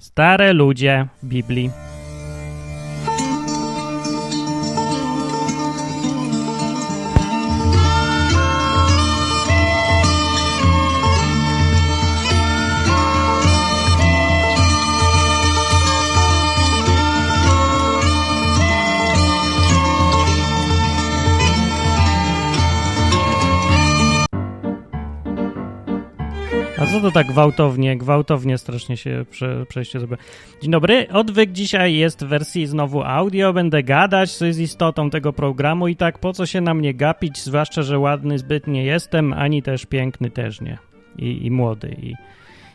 Stare ludzie Biblii. To tak gwałtownie, gwałtownie strasznie się prze, przejście zrobiło. Dzień dobry, odwyk dzisiaj jest w wersji znowu audio, będę gadać, co jest istotą tego programu i tak po co się na mnie gapić, zwłaszcza, że ładny zbyt nie jestem, ani też piękny też nie. I, i młody. I,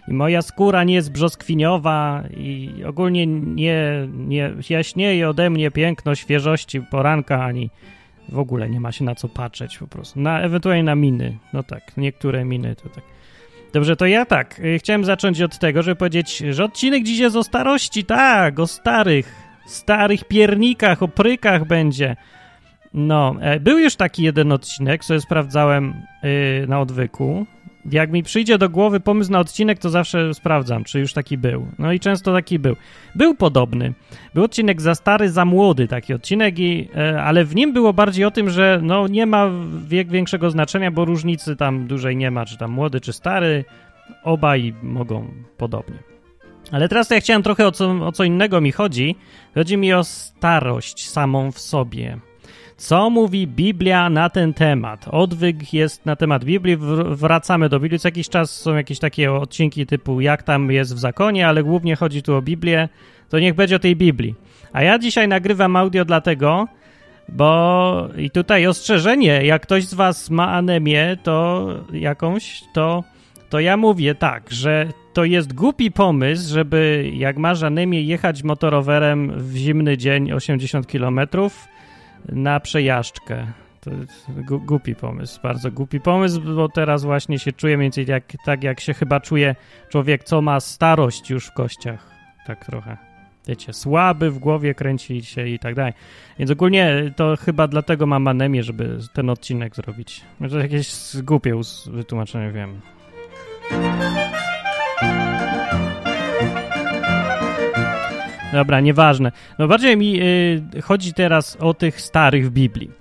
I moja skóra nie jest brzoskwiniowa i ogólnie nie, nie jaśnieje ode mnie piękno świeżości poranka, ani w ogóle nie ma się na co patrzeć po prostu. Na, ewentualnie na miny. No tak, niektóre miny to tak. Dobrze, to ja tak. y, Chciałem zacząć od tego, żeby powiedzieć, że odcinek dziś jest o starości, tak, o starych, starych piernikach, o prykach będzie. No, e, był już taki jeden odcinek, co sprawdzałem y, na odwyku. Jak mi przyjdzie do głowy pomysł na odcinek, to zawsze sprawdzam, czy już taki był. No i często taki był. Był podobny. Był odcinek za stary, za młody taki odcinek, i, e, ale w nim było bardziej o tym, że no, nie ma wiek większego znaczenia, bo różnicy tam dużej nie ma, czy tam młody, czy stary. Obaj mogą podobnie. Ale teraz to ja chciałem trochę o co, o co innego mi chodzi. Chodzi mi o starość samą w sobie. Co mówi Biblia na ten temat? Odwyk jest na temat Biblii, wr- wracamy do Biblii. Co jakiś czas są jakieś takie odcinki typu jak tam jest w zakonie, ale głównie chodzi tu o Biblię. To niech będzie o tej Biblii. A ja dzisiaj nagrywam audio dlatego, bo i tutaj ostrzeżenie, jak ktoś z was ma anemię, to jakąś, to, to ja mówię tak, że to jest głupi pomysł, żeby jak masz anemię jechać motorowerem w zimny dzień 80 kilometrów na przejażdżkę. To jest głupi pomysł, bardzo głupi pomysł, bo teraz właśnie się czuję mniej więcej jak, tak, jak się chyba czuje człowiek, co ma starość już w kościach. Tak trochę. Wiecie, słaby w głowie kręci się i tak dalej. Więc ogólnie to chyba dlatego mam anemię, żeby ten odcinek zrobić. Może jakieś głupie wytłumaczenie, wiem. Dobra, nieważne. No bardziej mi y, chodzi teraz o tych starych w Biblii.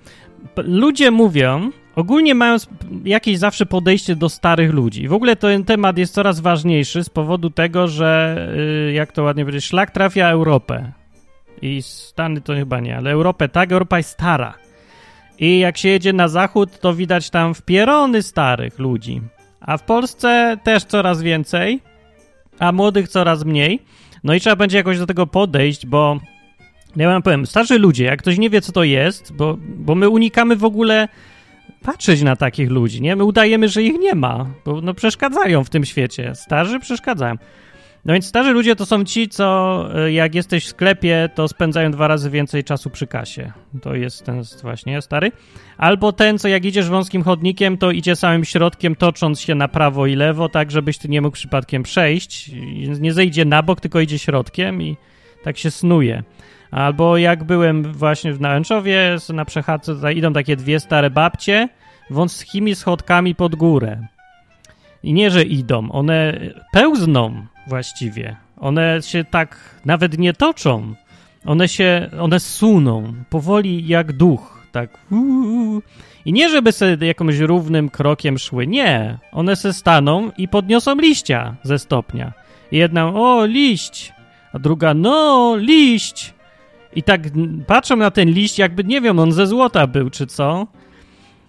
Ludzie mówią, ogólnie mają jakieś zawsze podejście do starych ludzi. W ogóle ten temat jest coraz ważniejszy z powodu tego, że y, jak to ładnie powiedzieć, szlak trafia Europę. I Stany to chyba nie, ale Europę tak, Europa jest stara. I jak się jedzie na zachód, to widać tam wpierony starych ludzi. A w Polsce też coraz więcej, a młodych coraz mniej. No i trzeba będzie jakoś do tego podejść, bo ja wam powiem, starzy ludzie, jak ktoś nie wie, co to jest, bo, bo my unikamy w ogóle patrzeć na takich ludzi, nie? My udajemy, że ich nie ma, bo no przeszkadzają w tym świecie. Starzy przeszkadzają. No więc starzy ludzie to są ci, co y, jak jesteś w sklepie, to spędzają dwa razy więcej czasu przy kasie. To jest ten właśnie stary. Albo ten, co jak idziesz wąskim chodnikiem, to idzie samym środkiem, tocząc się na prawo i lewo, tak żebyś ty nie mógł przypadkiem przejść. Nie zejdzie na bok, tylko idzie środkiem i tak się snuje. Albo jak byłem właśnie w Nałęczowie, na przechadzce idą takie dwie stare babcie wąskimi schodkami pod górę. I nie, że idą, one pełzną właściwie. One się tak nawet nie toczą. One się, one suną powoli jak duch, tak. uuu. I nie, żeby sobie jakimś równym krokiem szły, nie. One se staną i podniosą liścia ze stopnia. Jedna, o, liść, a druga, no, liść. I tak patrzą na ten liść, jakby, nie wiem, on ze złota był, czy co.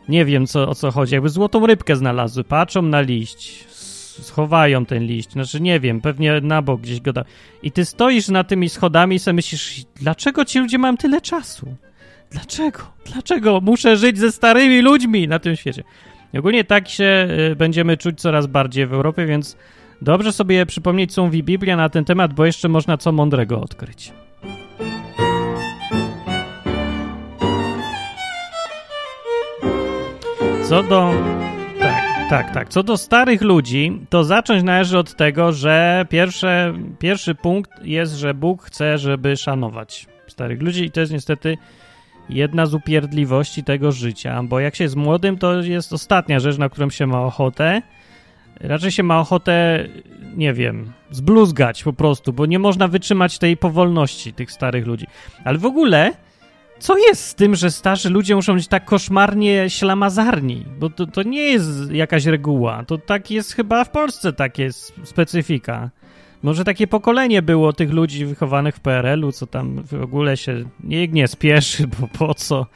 Nie wiem, co, o co chodzi. Jakby złotą rybkę znalazły. Patrzą na liść. Schowają ten liść. Znaczy, nie wiem, pewnie na bok gdzieś go da. I ty stoisz na tymi schodami i sobie myślisz, dlaczego ci ludzie mają tyle czasu? Dlaczego? Dlaczego muszę żyć ze starymi ludźmi na tym świecie? I ogólnie tak się y, będziemy czuć coraz bardziej w Europie, więc dobrze sobie przypomnieć, co mówi Biblia na ten temat, bo jeszcze można co mądrego odkryć. Co do. Tak, tak. Co do starych ludzi, to zacząć należy od tego, że pierwsze, pierwszy punkt jest, że Bóg chce, żeby szanować starych ludzi, i to jest niestety jedna z upierdliwości tego życia, bo jak się jest młodym, to jest ostatnia rzecz, na którą się ma ochotę. raczej się ma ochotę, nie wiem, zbluzgać po prostu, bo nie można wytrzymać tej powolności tych starych ludzi. Ale w ogóle, co jest z tym, że starzy ludzie muszą być tak koszmarnie ślamazarni? Bo to, to nie jest jakaś reguła. To tak jest chyba w Polsce takie specyfika. Może takie pokolenie było tych ludzi wychowanych w PRL-u, co tam w ogóle się nikt nie spieszy, bo po co?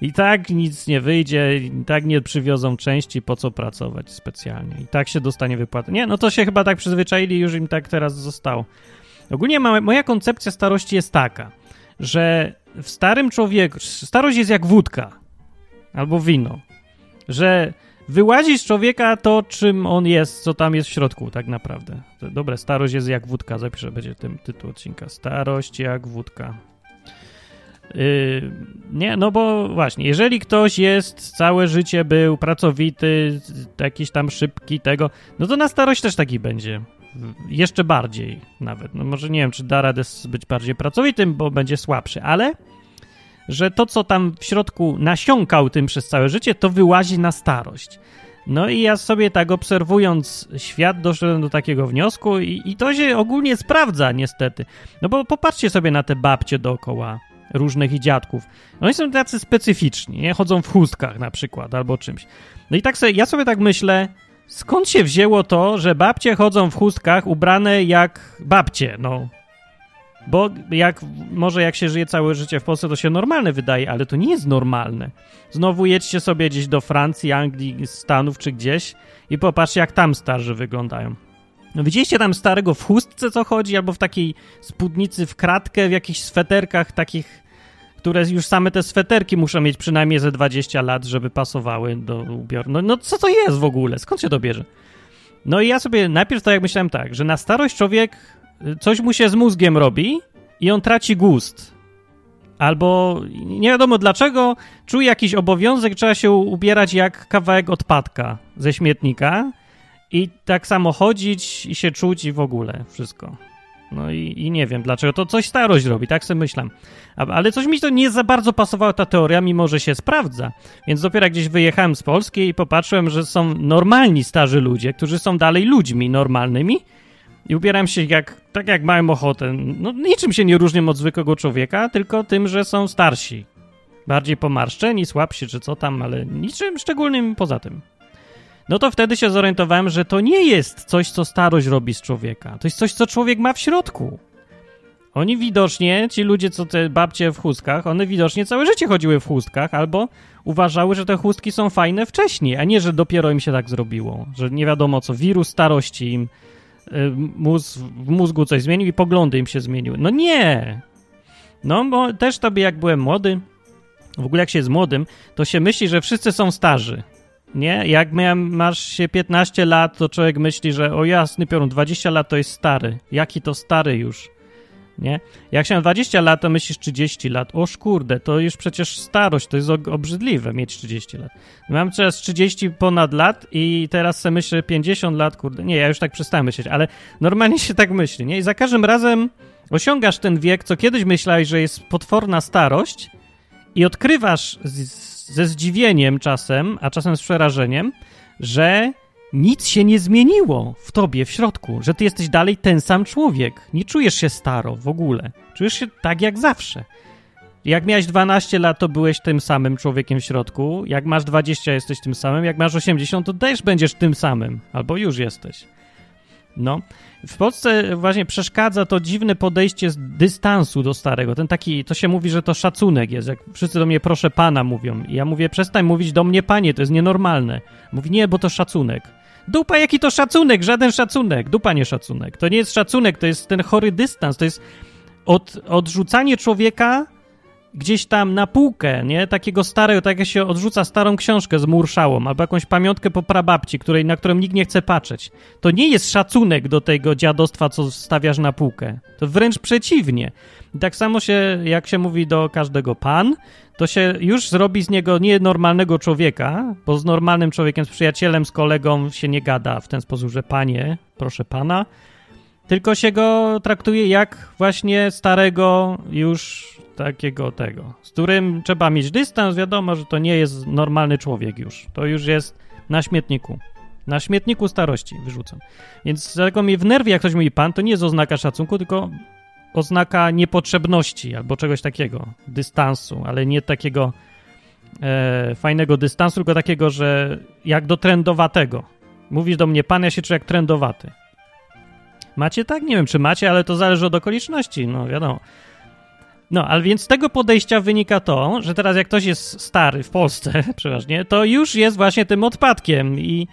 I tak nic nie wyjdzie, i tak nie przywiozą części, po co pracować specjalnie. I tak się dostanie wypłatę. Nie, no to się chyba tak przyzwyczaili, już im tak teraz zostało. Ogólnie moja koncepcja starości jest taka, że w starym człowieku, starość jest jak wódka albo wino, że wyłazi z człowieka to, czym on jest, co tam jest w środku, tak naprawdę. Dobre, starość jest jak wódka, zapiszę, będzie tym tytuł odcinka. Starość jak wódka. Yy, nie, no bo właśnie, jeżeli ktoś jest, całe życie był pracowity, jakiś tam szybki, tego, no to na starość też taki będzie. Jeszcze bardziej nawet. No może nie wiem, czy da radę być bardziej pracowitym, bo będzie słabszy, ale że to, co tam w środku nasiąkał tym przez całe życie, to wyłazi na starość. No i ja sobie tak obserwując świat doszedłem do takiego wniosku i, i to się ogólnie sprawdza niestety. No bo popatrzcie sobie na te babcie dookoła różnych i dziadków. Oni są tacy specyficzni, nie? Chodzą w chustkach na przykład albo czymś. No i tak sobie, ja sobie tak myślę, skąd się wzięło to, że babcie chodzą w chustkach ubrane jak babcie, no. Bo jak, może jak się żyje całe życie w Polsce, to się normalne wydaje, ale to nie jest normalne. Znowu jedźcie sobie gdzieś do Francji, Anglii, Stanów czy gdzieś i popatrzcie, jak tam starzy wyglądają. No widzieliście tam starego w chustce, co chodzi, albo w takiej spódnicy w kratkę, w jakichś sweterkach takich, które już same te sweterki muszą mieć przynajmniej ze 20 lat, żeby pasowały do ubioru. No, no co to jest w ogóle? Skąd się to bierze? No i ja sobie najpierw to jak myślałem tak, że na starość człowiek coś mu się z mózgiem robi i on traci gust. Albo nie wiadomo dlaczego czuje jakiś obowiązek, trzeba się ubierać jak kawałek odpadka ze śmietnika i tak samo chodzić i się czuć i w ogóle wszystko. No i, i nie wiem dlaczego. To coś starość robi, tak sobie myślałem. Ale coś mi to nie za bardzo pasowała ta teoria, mimo że się sprawdza. Więc dopiero gdzieś wyjechałem z Polski i popatrzyłem, że są normalni starzy ludzie, którzy są dalej ludźmi normalnymi i ubieram się jak, tak jak mają ochotę. No niczym się nie różnią od zwykłego człowieka, tylko tym, że są starsi. Bardziej pomarszczeni, słabsi czy co tam, ale niczym szczególnym poza tym no to wtedy się zorientowałem, że to nie jest coś, co starość robi z człowieka. To jest coś, co człowiek ma w środku. Oni widocznie, ci ludzie, co te babcie w chustkach, one widocznie całe życie chodziły w chustkach, albo uważały, że te chustki są fajne wcześniej, a nie, że dopiero im się tak zrobiło. Że nie wiadomo co, wirus starości im y, w mózgu coś zmienił i poglądy im się zmieniły. No nie! No, bo też tobie jak byłem młody, w ogóle jak się jest młodym, to się myśli, że wszyscy są starzy. Nie? Jak miałem, masz się 15 lat, to człowiek myśli, że o jasny piorun, 20 lat to jest stary. Jaki to stary już? Nie? Jak się 20 lat, to myślisz 30 lat. O kurde, to już przecież starość, to jest obrzydliwe mieć 30 lat. Mam teraz 30 ponad lat i teraz sobie myślę 50 lat, kurde. Nie, ja już tak przestałem myśleć, ale normalnie się tak myśli, nie? I za każdym razem osiągasz ten wiek, co kiedyś myślałeś, że jest potworna starość i odkrywasz z, ze zdziwieniem czasem, a czasem z przerażeniem, że nic się nie zmieniło w tobie, w środku, że ty jesteś dalej ten sam człowiek. Nie czujesz się staro w ogóle. Czujesz się tak jak zawsze. Jak miałeś 12 lat, to byłeś tym samym człowiekiem w środku. Jak masz 20, jesteś tym samym. Jak masz 80, to też będziesz tym samym. Albo już jesteś. No. W Polsce właśnie przeszkadza to dziwne podejście z dystansu do starego. Ten taki, to się mówi, że to szacunek jest. Jak wszyscy do mnie proszę pana mówią. I ja mówię, przestań mówić do mnie panie, to jest nienormalne. Mówi, nie, bo to szacunek. Dupa, jaki to szacunek? Żaden szacunek. Dupa, nie szacunek. To nie jest szacunek, to jest ten chory dystans. To jest od, odrzucanie człowieka gdzieś tam na półkę, nie? Takiego starego, tak jak się odrzuca starą książkę z murszałą albo jakąś pamiątkę po prababci, której, na którą nikt nie chce patrzeć. To nie jest szacunek do tego dziadostwa, co stawiasz na półkę. To wręcz przeciwnie. I tak samo się, jak się mówi do każdego pan, to się już zrobi z niego nienormalnego człowieka, bo z normalnym człowiekiem, z przyjacielem, z kolegą się nie gada w ten sposób, że panie, proszę pana, tylko się go traktuje jak właśnie starego już takiego tego, z którym trzeba mieć dystans, wiadomo, że to nie jest normalny człowiek już. To już jest na śmietniku. Na śmietniku starości wyrzucam. Więc dlatego mnie wnerwi, jak ktoś mówi pan, to nie jest oznaka szacunku, tylko oznaka niepotrzebności albo czegoś takiego, dystansu, ale nie takiego e, fajnego dystansu, tylko takiego, że jak do trendowatego. Mówisz do mnie pan, ja się czuję jak trendowaty. Macie tak? Nie wiem, czy macie, ale to zależy od okoliczności, no wiadomo. No, ale więc z tego podejścia wynika to, że teraz jak ktoś jest stary w Polsce przeważnie, to już jest właśnie tym odpadkiem i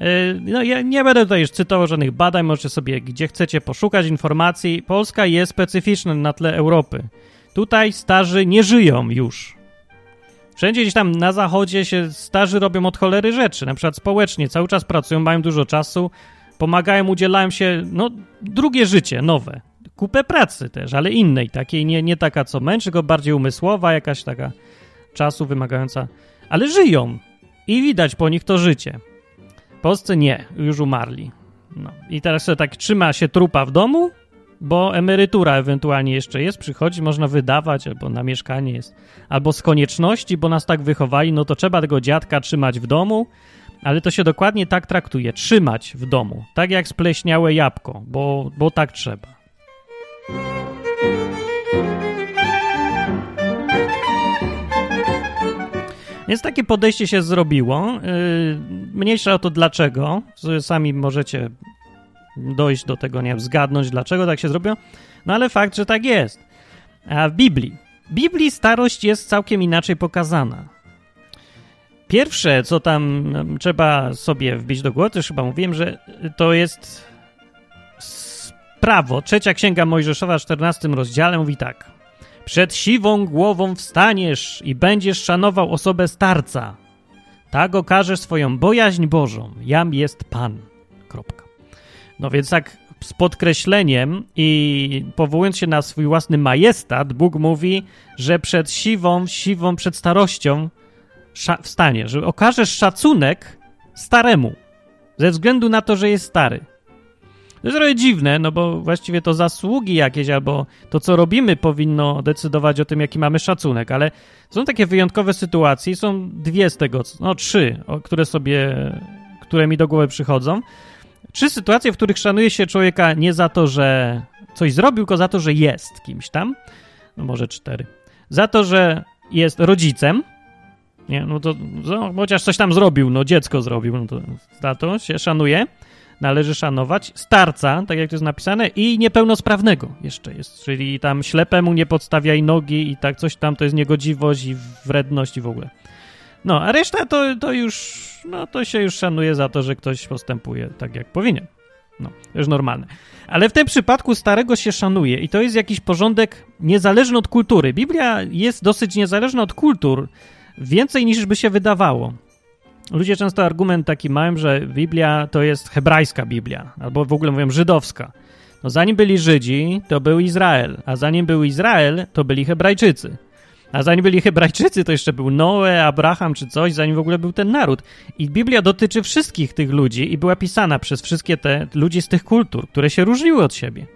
yy, no ja nie będę tutaj już cytował żadnych badań, możecie sobie gdzie chcecie poszukać informacji. Polska jest specyficzna na tle Europy. Tutaj starzy nie żyją już. Wszędzie gdzieś tam na zachodzie się starzy robią od cholery rzeczy, na przykład społecznie, cały czas pracują, mają dużo czasu, pomagają, udzielają się, no, drugie życie, nowe. Kupę pracy też, ale innej, takiej nie, nie taka co męczy, tylko bardziej umysłowa, jakaś taka czasu wymagająca, ale żyją i widać po nich to życie. W Polsce nie, już umarli. No. I teraz sobie tak trzyma się trupa w domu, bo emerytura ewentualnie jeszcze jest, przychodzi, można wydawać, albo na mieszkanie jest, albo z konieczności, bo nas tak wychowali, no to trzeba tego dziadka trzymać w domu, ale to się dokładnie tak traktuje, trzymać w domu, tak jak spleśniałe jabłko, bo, bo tak trzeba. Więc takie podejście się zrobiło. Yy, mniejsza o to dlaczego. Sami możecie dojść do tego, nie wiem, zgadnąć, dlaczego tak się zrobiło. No ale fakt, że tak jest. A w Biblii. W Biblii starość jest całkiem inaczej pokazana. Pierwsze, co tam trzeba sobie wbić do głowy, już chyba mówiłem, że to jest prawo. Trzecia księga Mojżeszowa w 14 rozdziale mówi tak. Przed siwą głową wstaniesz i będziesz szanował osobę starca. Tak okażesz swoją bojaźń Bożą. Jam jest Pan. Kropka. No więc tak z podkreśleniem i powołując się na swój własny majestat, Bóg mówi, że przed siwą, siwą, przed starością wstanie, że okażesz szacunek staremu ze względu na to, że jest stary. To jest trochę dziwne, no bo właściwie to zasługi jakieś albo to, co robimy, powinno decydować o tym, jaki mamy szacunek, ale są takie wyjątkowe sytuacje, są dwie z tego, no trzy, które sobie, które mi do głowy przychodzą. Trzy sytuacje, w których szanuje się człowieka nie za to, że coś zrobił, tylko za to, że jest kimś tam. No może cztery. Za to, że jest rodzicem. Nie, no to no, chociaż coś tam zrobił, no dziecko zrobił, no to za to się szanuje należy szanować, starca, tak jak to jest napisane, i niepełnosprawnego jeszcze jest, czyli tam ślepemu nie podstawiaj nogi i tak coś tam, to jest niegodziwość i wredność i w ogóle. No, a reszta to, to już, no to się już szanuje za to, że ktoś postępuje tak jak powinien. No, to już normalne. Ale w tym przypadku starego się szanuje i to jest jakiś porządek niezależny od kultury. Biblia jest dosyć niezależna od kultur, więcej niż by się wydawało. Ludzie często argument taki mają, że Biblia to jest hebrajska Biblia, albo w ogóle mówią żydowska. No zanim byli Żydzi, to był Izrael, a zanim był Izrael, to byli Hebrajczycy. A zanim byli Hebrajczycy, to jeszcze był Noe, Abraham czy coś, zanim w ogóle był ten naród. I Biblia dotyczy wszystkich tych ludzi i była pisana przez wszystkie te ludzi z tych kultur, które się różniły od siebie.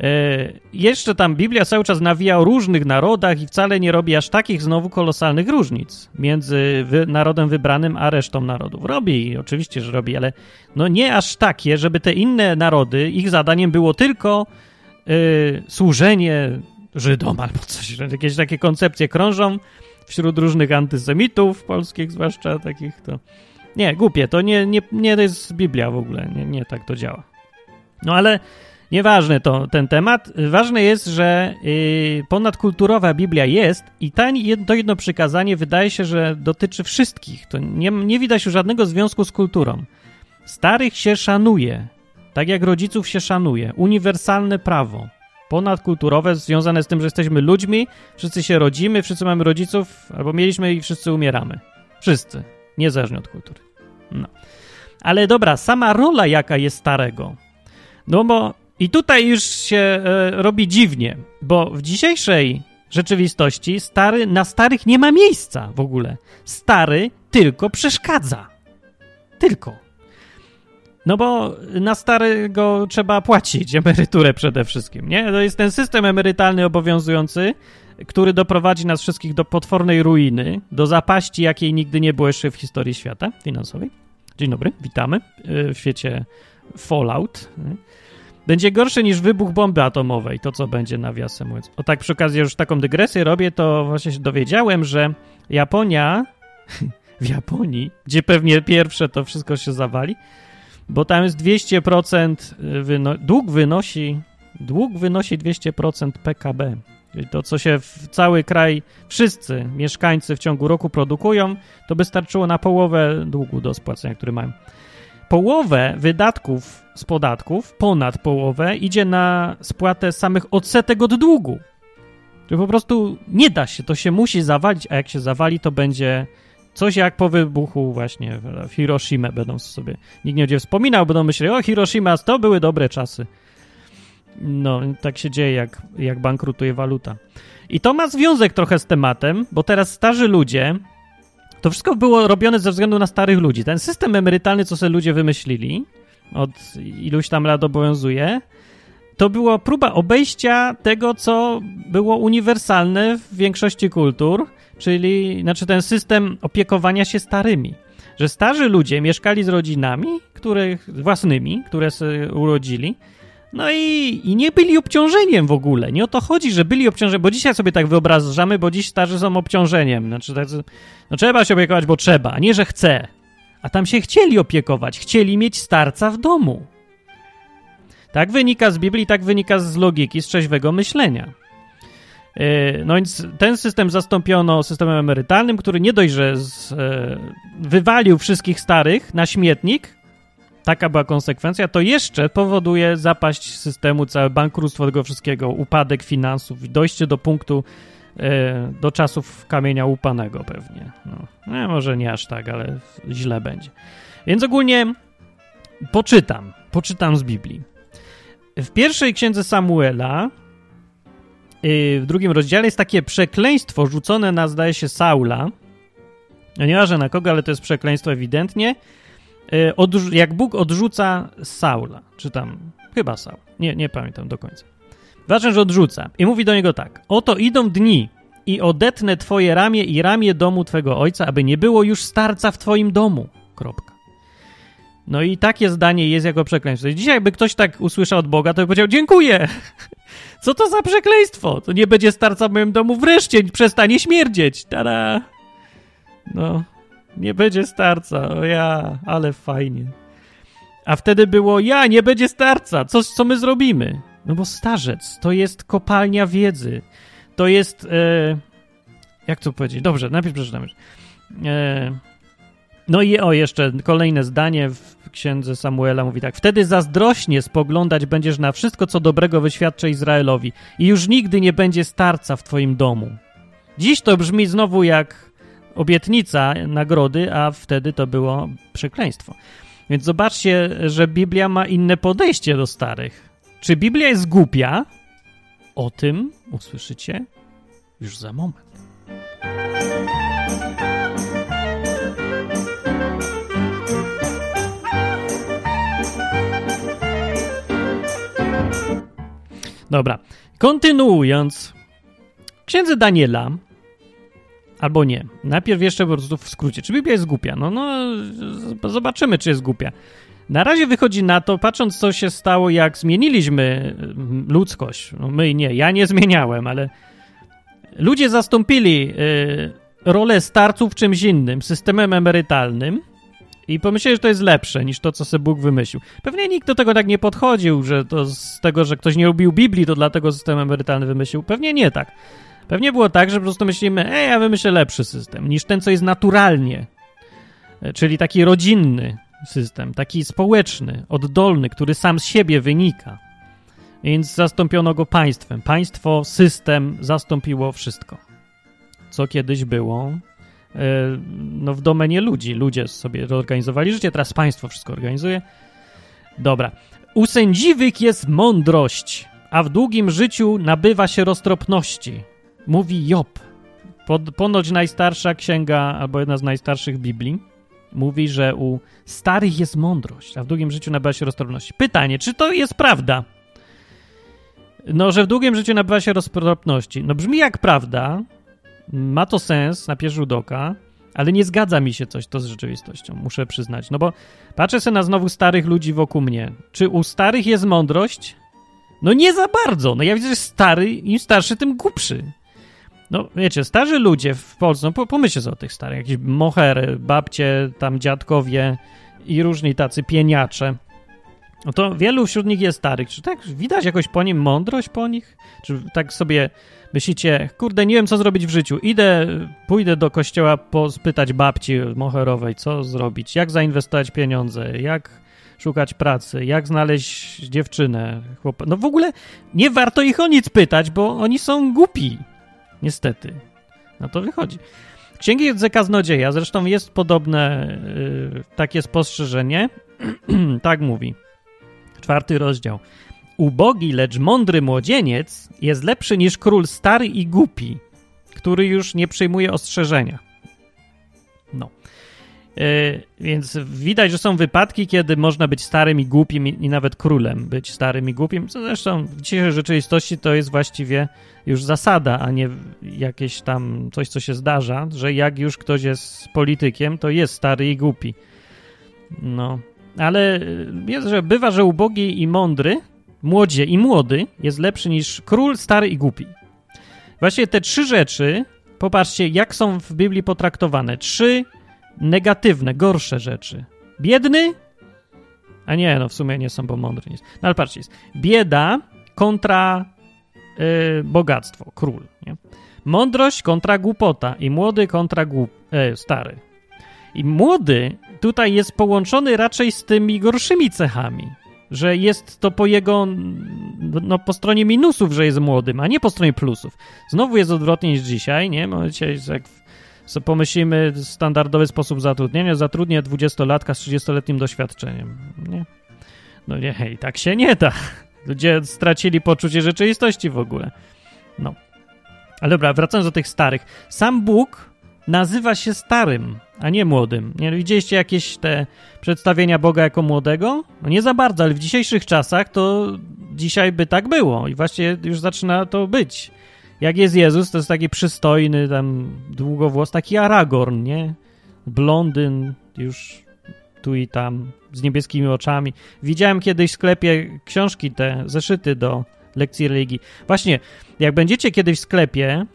E, jeszcze tam Biblia cały czas nawija o różnych narodach i wcale nie robi aż takich znowu kolosalnych różnic między wy, narodem wybranym a resztą narodów. Robi, oczywiście, że robi, ale no nie aż takie, żeby te inne narody, ich zadaniem było tylko y, służenie Żydom albo coś. Jakieś takie koncepcje krążą wśród różnych antysemitów polskich, zwłaszcza takich to... Nie, głupie, to nie, nie, nie jest Biblia w ogóle, nie, nie tak to działa. No ale Nieważne to ten temat. Ważne jest, że yy, ponadkulturowa Biblia jest i to jedno przykazanie wydaje się, że dotyczy wszystkich. To nie, nie widać już żadnego związku z kulturą. Starych się szanuje, tak jak rodziców się szanuje. Uniwersalne prawo. Ponadkulturowe, związane z tym, że jesteśmy ludźmi, wszyscy się rodzimy, wszyscy mamy rodziców, albo mieliśmy i wszyscy umieramy. Wszyscy, niezależnie od kultury. No. Ale dobra, sama rola jaka jest starego. No bo i tutaj już się e, robi dziwnie, bo w dzisiejszej rzeczywistości stary, na starych nie ma miejsca w ogóle. Stary tylko przeszkadza. Tylko. No bo na starego trzeba płacić emeryturę przede wszystkim, nie? To jest ten system emerytalny obowiązujący, który doprowadzi nas wszystkich do potwornej ruiny, do zapaści, jakiej nigdy nie było jeszcze w historii świata finansowej. Dzień dobry, witamy w świecie Fallout. Będzie gorsze niż wybuch bomby atomowej, to co będzie nawiasem mówiąc. O tak przy okazji już taką dygresję robię, to właśnie się dowiedziałem, że Japonia, w Japonii, gdzie pewnie pierwsze to wszystko się zawali, bo tam jest 200%, wyno dług wynosi, dług wynosi 200% PKB. Czyli to, co się w cały kraj, wszyscy mieszkańcy w ciągu roku produkują, to by starczyło na połowę długu do spłacenia, który mają. Połowę wydatków z podatków, ponad połowę, idzie na spłatę samych odsetek od długu. Czyli po prostu nie da się, to się musi zawalić, a jak się zawali, to będzie coś jak po wybuchu właśnie w Hiroshima będą sobie, nikt nie będzie wspominał, będą myśleli, o Hiroshima, to były dobre czasy. No, tak się dzieje, jak, jak bankrutuje waluta. I to ma związek trochę z tematem, bo teraz starzy ludzie, to wszystko było robione ze względu na starych ludzi. Ten system emerytalny, co sobie ludzie wymyślili, od iluś tam lat obowiązuje, to była próba obejścia tego, co było uniwersalne w większości kultur, czyli znaczy ten system opiekowania się starymi. Że starzy ludzie mieszkali z rodzinami, których, własnymi, które sobie urodzili, no i, i nie byli obciążeniem w ogóle. Nie o to chodzi, że byli obciążeniem, bo dzisiaj sobie tak wyobrażamy, bo dziś starzy są obciążeniem. Znaczy, tak, no trzeba się opiekować, bo trzeba, a nie, że chce. A tam się chcieli opiekować, chcieli mieć starca w domu. Tak wynika z Biblii, tak wynika z logiki, z trzeźwego myślenia. E, no więc ten system zastąpiono systemem emerytalnym, który nie dość, że z, e, wywalił wszystkich starych na śmietnik, taka była konsekwencja, to jeszcze powoduje zapaść systemu, całe bankructwo tego wszystkiego, upadek finansów i dojście do punktu, e, do czasów kamienia łupanego pewnie. No, nie, może nie aż tak, ale źle będzie. Więc ogólnie poczytam, poczytam z Biblii. W pierwszej księdze Samuela, y, w drugim rozdziale jest takie przekleństwo rzucone na, zdaje się, Saula. No nieważne na kogo, ale to jest przekleństwo ewidentnie. Y, jak Bóg odrzuca Saula, czy tam, chyba Saul, nie, nie pamiętam do końca. Ważne, że odrzuca. I mówi do niego tak: Oto idą dni i odetnę twoje ramię i ramię domu twego ojca, aby nie było już starca w twoim domu. Kropka. No i takie zdanie jest jako przekleństwo. Dzisiaj, jakby ktoś tak usłyszał od Boga, to by powiedział: Dziękuję. Co to za przekleństwo? To nie będzie starca w moim domu wreszcie, przestanie śmierdzieć. Tada! No, nie będzie starca. O ja, ale fajnie. A wtedy było: Ja, nie będzie starca. Co, co my zrobimy? No bo starzec to jest kopalnia wiedzy. To jest. E, jak to powiedzieć? Dobrze, najpierw przeczytam. E, no i o, jeszcze kolejne zdanie w księdze Samuela mówi tak. Wtedy zazdrośnie spoglądać będziesz na wszystko, co dobrego wyświadczy Izraelowi i już nigdy nie będzie starca w twoim domu. Dziś to brzmi znowu jak obietnica nagrody, a wtedy to było przekleństwo. Więc zobaczcie, że Biblia ma inne podejście do starych. Czy Biblia jest głupia? O tym usłyszycie już za moment. Dobra, kontynuując. Księdze Daniela, albo nie. Najpierw jeszcze po prostu w skrócie. Czy Biblia jest głupia? No, no, zobaczymy, czy jest głupia. Na razie wychodzi na to, patrząc co się stało, jak zmieniliśmy mm, ludzkość. No my nie, ja nie zmieniałem, ale ludzie zastąpili y, rolę starców czymś innym, systemem emerytalnym i pomyśleli, że to jest lepsze niż to, co sobie Bóg wymyślił. Pewnie nikt do tego tak nie podchodził, że to z tego, że ktoś nie lubił Biblii, to dlatego system emerytalny wymyślił. Pewnie nie tak. Pewnie było tak, że po prostu myślimy, ej, ja wymyślę lepszy system niż ten, co jest naturalnie, e, czyli taki rodzinny system, taki społeczny, oddolny, który sam z siebie wynika. Więc zastąpiono go państwem. Państwo, system zastąpiło wszystko, co kiedyś było E, no, w domenie ludzi. Ludzie sobie organizowali życie, teraz państwo wszystko organizuje. Dobra. U sędziwych jest mądrość, a w długim życiu nabywa się roztropności. Mówi Job. Pod, ponoć najstarsza księga, albo jedna z najstarszych Biblii, mówi, że u starych jest mądrość, a w długim życiu nabywa się roztropności. Pytanie, czy to jest prawda? No, że w długim życiu nabywa się roztropności. No brzmi jak prawda, ma to sens na pierwszy rzut oka, Ale nie zgadza mi się coś to z rzeczywistością, muszę przyznać. No bo patrzę sobie na znowu starych ludzi wokół mnie. Czy u starych jest mądrość? No nie za bardzo. No ja widzę, że stary, im starszy, tym głupszy. No wiecie, starzy ludzie w Polsce, no pomyślcie sobie o tych starych, jakieś mohery, babcie, tam dziadkowie i różni tacy pieniacze. No to wielu wśród nich jest starych. Czy tak widać jakoś po nim mądrość po nich? Czy tak sobie myślicie, kurde, nie wiem co zrobić w życiu. Idę, pójdę do kościoła spytać babci moherowej, co zrobić, jak zainwestować pieniądze, jak szukać pracy, jak znaleźć dziewczynę, chłopa. No w ogóle nie warto ich o nic pytać, bo oni są głupi. Niestety. No to wychodzi. Księgi Kaznodzieja, zresztą jest podobne yy, takie spostrzeżenie. tak mówi. Czwarty rozdział. Ubogi, lecz mądry młodzieniec jest lepszy niż król stary i głupi, który już nie przyjmuje ostrzeżenia. No. Yy, więc widać, że są wypadki, kiedy można być starym i głupim i, i nawet królem być starym i głupim. Zresztą w dzisiejszej rzeczywistości to jest właściwie już zasada, a nie jakieś tam coś, co się zdarza, że jak już ktoś jest politykiem, to jest stary i głupi. No, ale jest, że bywa, że ubogi i mądry, młodzie i młody jest lepszy niż król, stary i głupi. Właśnie te trzy rzeczy, popatrzcie, jak są w Biblii potraktowane. Trzy negatywne, gorsze rzeczy. Biedny? A nie, no w sumie nie są, bo mądry jest. No ale patrzcie, jest bieda kontra yy, bogactwo, król. Nie? Mądrość kontra głupota i młody kontra głup, yy, stary. I młody tutaj jest połączony raczej z tymi gorszymi cechami, że jest to po jego, no po stronie minusów, że jest młodym, a nie po stronie plusów. Znowu jest odwrotnie niż dzisiaj, nie? Dzisiaj jak co pomyślimy, standardowy sposób zatrudnienia, zatrudnię 20-latka z 30-letnim doświadczeniem. Nie? No nie, hej, tak się nie da. Ludzie stracili poczucie rzeczywistości w ogóle. No. Ale dobra, wracając do tych starych. Sam Bóg nazywa się starym, a nie młodym. Nie widzieliście jakieś te przedstawienia Boga jako młodego? No nie za bardzo, ale w dzisiejszych czasach to dzisiaj by tak było i właśnie już zaczyna to być. Jak jest Jezus, to jest taki przystojny, tam długowłos, taki Aragorn, nie? Blondyn, już tu i tam, z niebieskimi oczami. Widziałem kiedyś w sklepie książki te, zeszyty do lekcji religii. Właśnie, jak będziecie kiedyś w sklepie,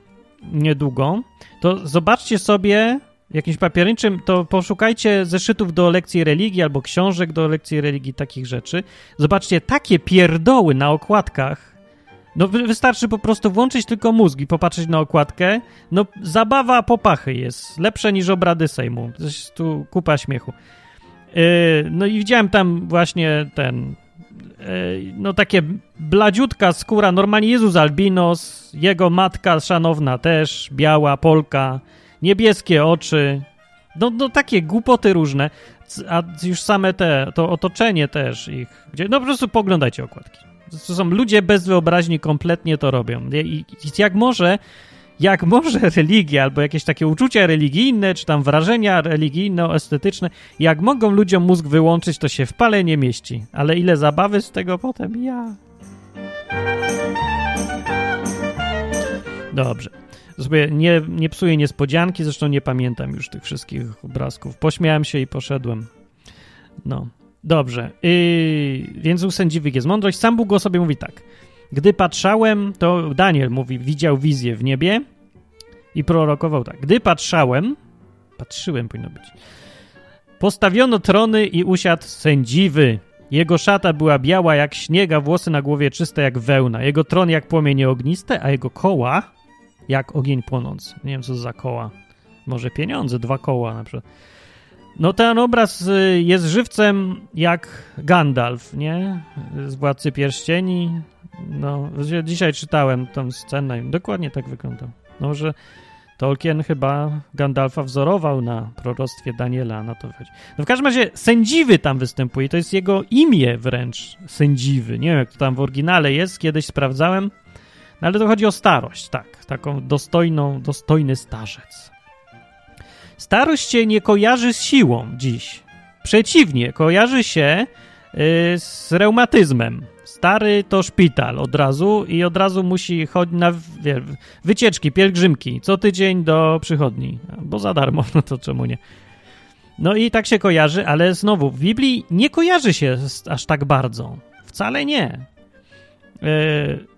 niedługo, to zobaczcie sobie jakimś papierniczym, to poszukajcie zeszytów do lekcji religii albo książek do lekcji religii, takich rzeczy. Zobaczcie takie pierdoły na okładkach, no wystarczy po prostu włączyć tylko mózg i popatrzeć na okładkę. No zabawa popachy jest. Lepsze niż obrady Sejmu. Jest tu kupa śmiechu. Yy, no i widziałem tam właśnie ten... Yy, no takie bladziutka skóra. Normalnie Jezus albinos, jego matka szanowna też, biała, Polka, niebieskie oczy. No, no takie głupoty różne. A już same te, to otoczenie też ich. Gdzie, no po prostu poglądajcie okładki. To są ludzie bez wyobraźni, kompletnie to robią. I, jak może, jak może religia albo jakieś takie uczucia religijne, czy tam wrażenia religijno-estetyczne, jak mogą ludziom mózg wyłączyć, to się w pale nie mieści. Ale ile zabawy z tego potem? Ja. Dobrze. Sobie nie, nie psuję niespodzianki, zresztą nie pamiętam już tych wszystkich obrazków. Pośmiałem się i poszedłem. No. Dobrze. Yy, więc u sędziwych jest mądrość. Sam Bóg o sobie mówi tak. Gdy patrzałem, to Daniel mówi, widział wizję w niebie i prorokował tak. Gdy patrzałem, patrzyłem powinno być, postawiono trony i usiadł sędziwy. Jego szata była biała jak śniega, włosy na głowie czyste jak wełna. Jego tron jak płomienie ogniste, a jego koła jak ogień płonący. Nie wiem, co za koła. Może pieniądze, dwa koła na przykład. No ten obraz y, jest żywcem jak Gandalf, nie? Z Władcy Pierścieni. No, dzisiaj czytałem tą scenę i dokładnie tak wyglądał. No, że Tolkien chyba Gandalfa wzorował na proroctwie Daniela, na to chodzi. No w każdym razie sędziwy tam występuje, to jest jego imię wręcz, sędziwy. Nie wiem, jak to tam w oryginale jest, kiedyś sprawdzałem, no ale to chodzi o starość, tak, taką dostojną, dostojny starzec. Starość się nie kojarzy z siłą dziś. Przeciwnie, kojarzy się y, z reumatyzmem. Stary to szpital od razu i od razu musi chodzić na wie, wycieczki, pielgrzymki co tydzień do przychodni, bo za darmo, no to czemu nie. No i tak się kojarzy, ale znowu w Biblii nie kojarzy się aż tak bardzo. Wcale nie. E,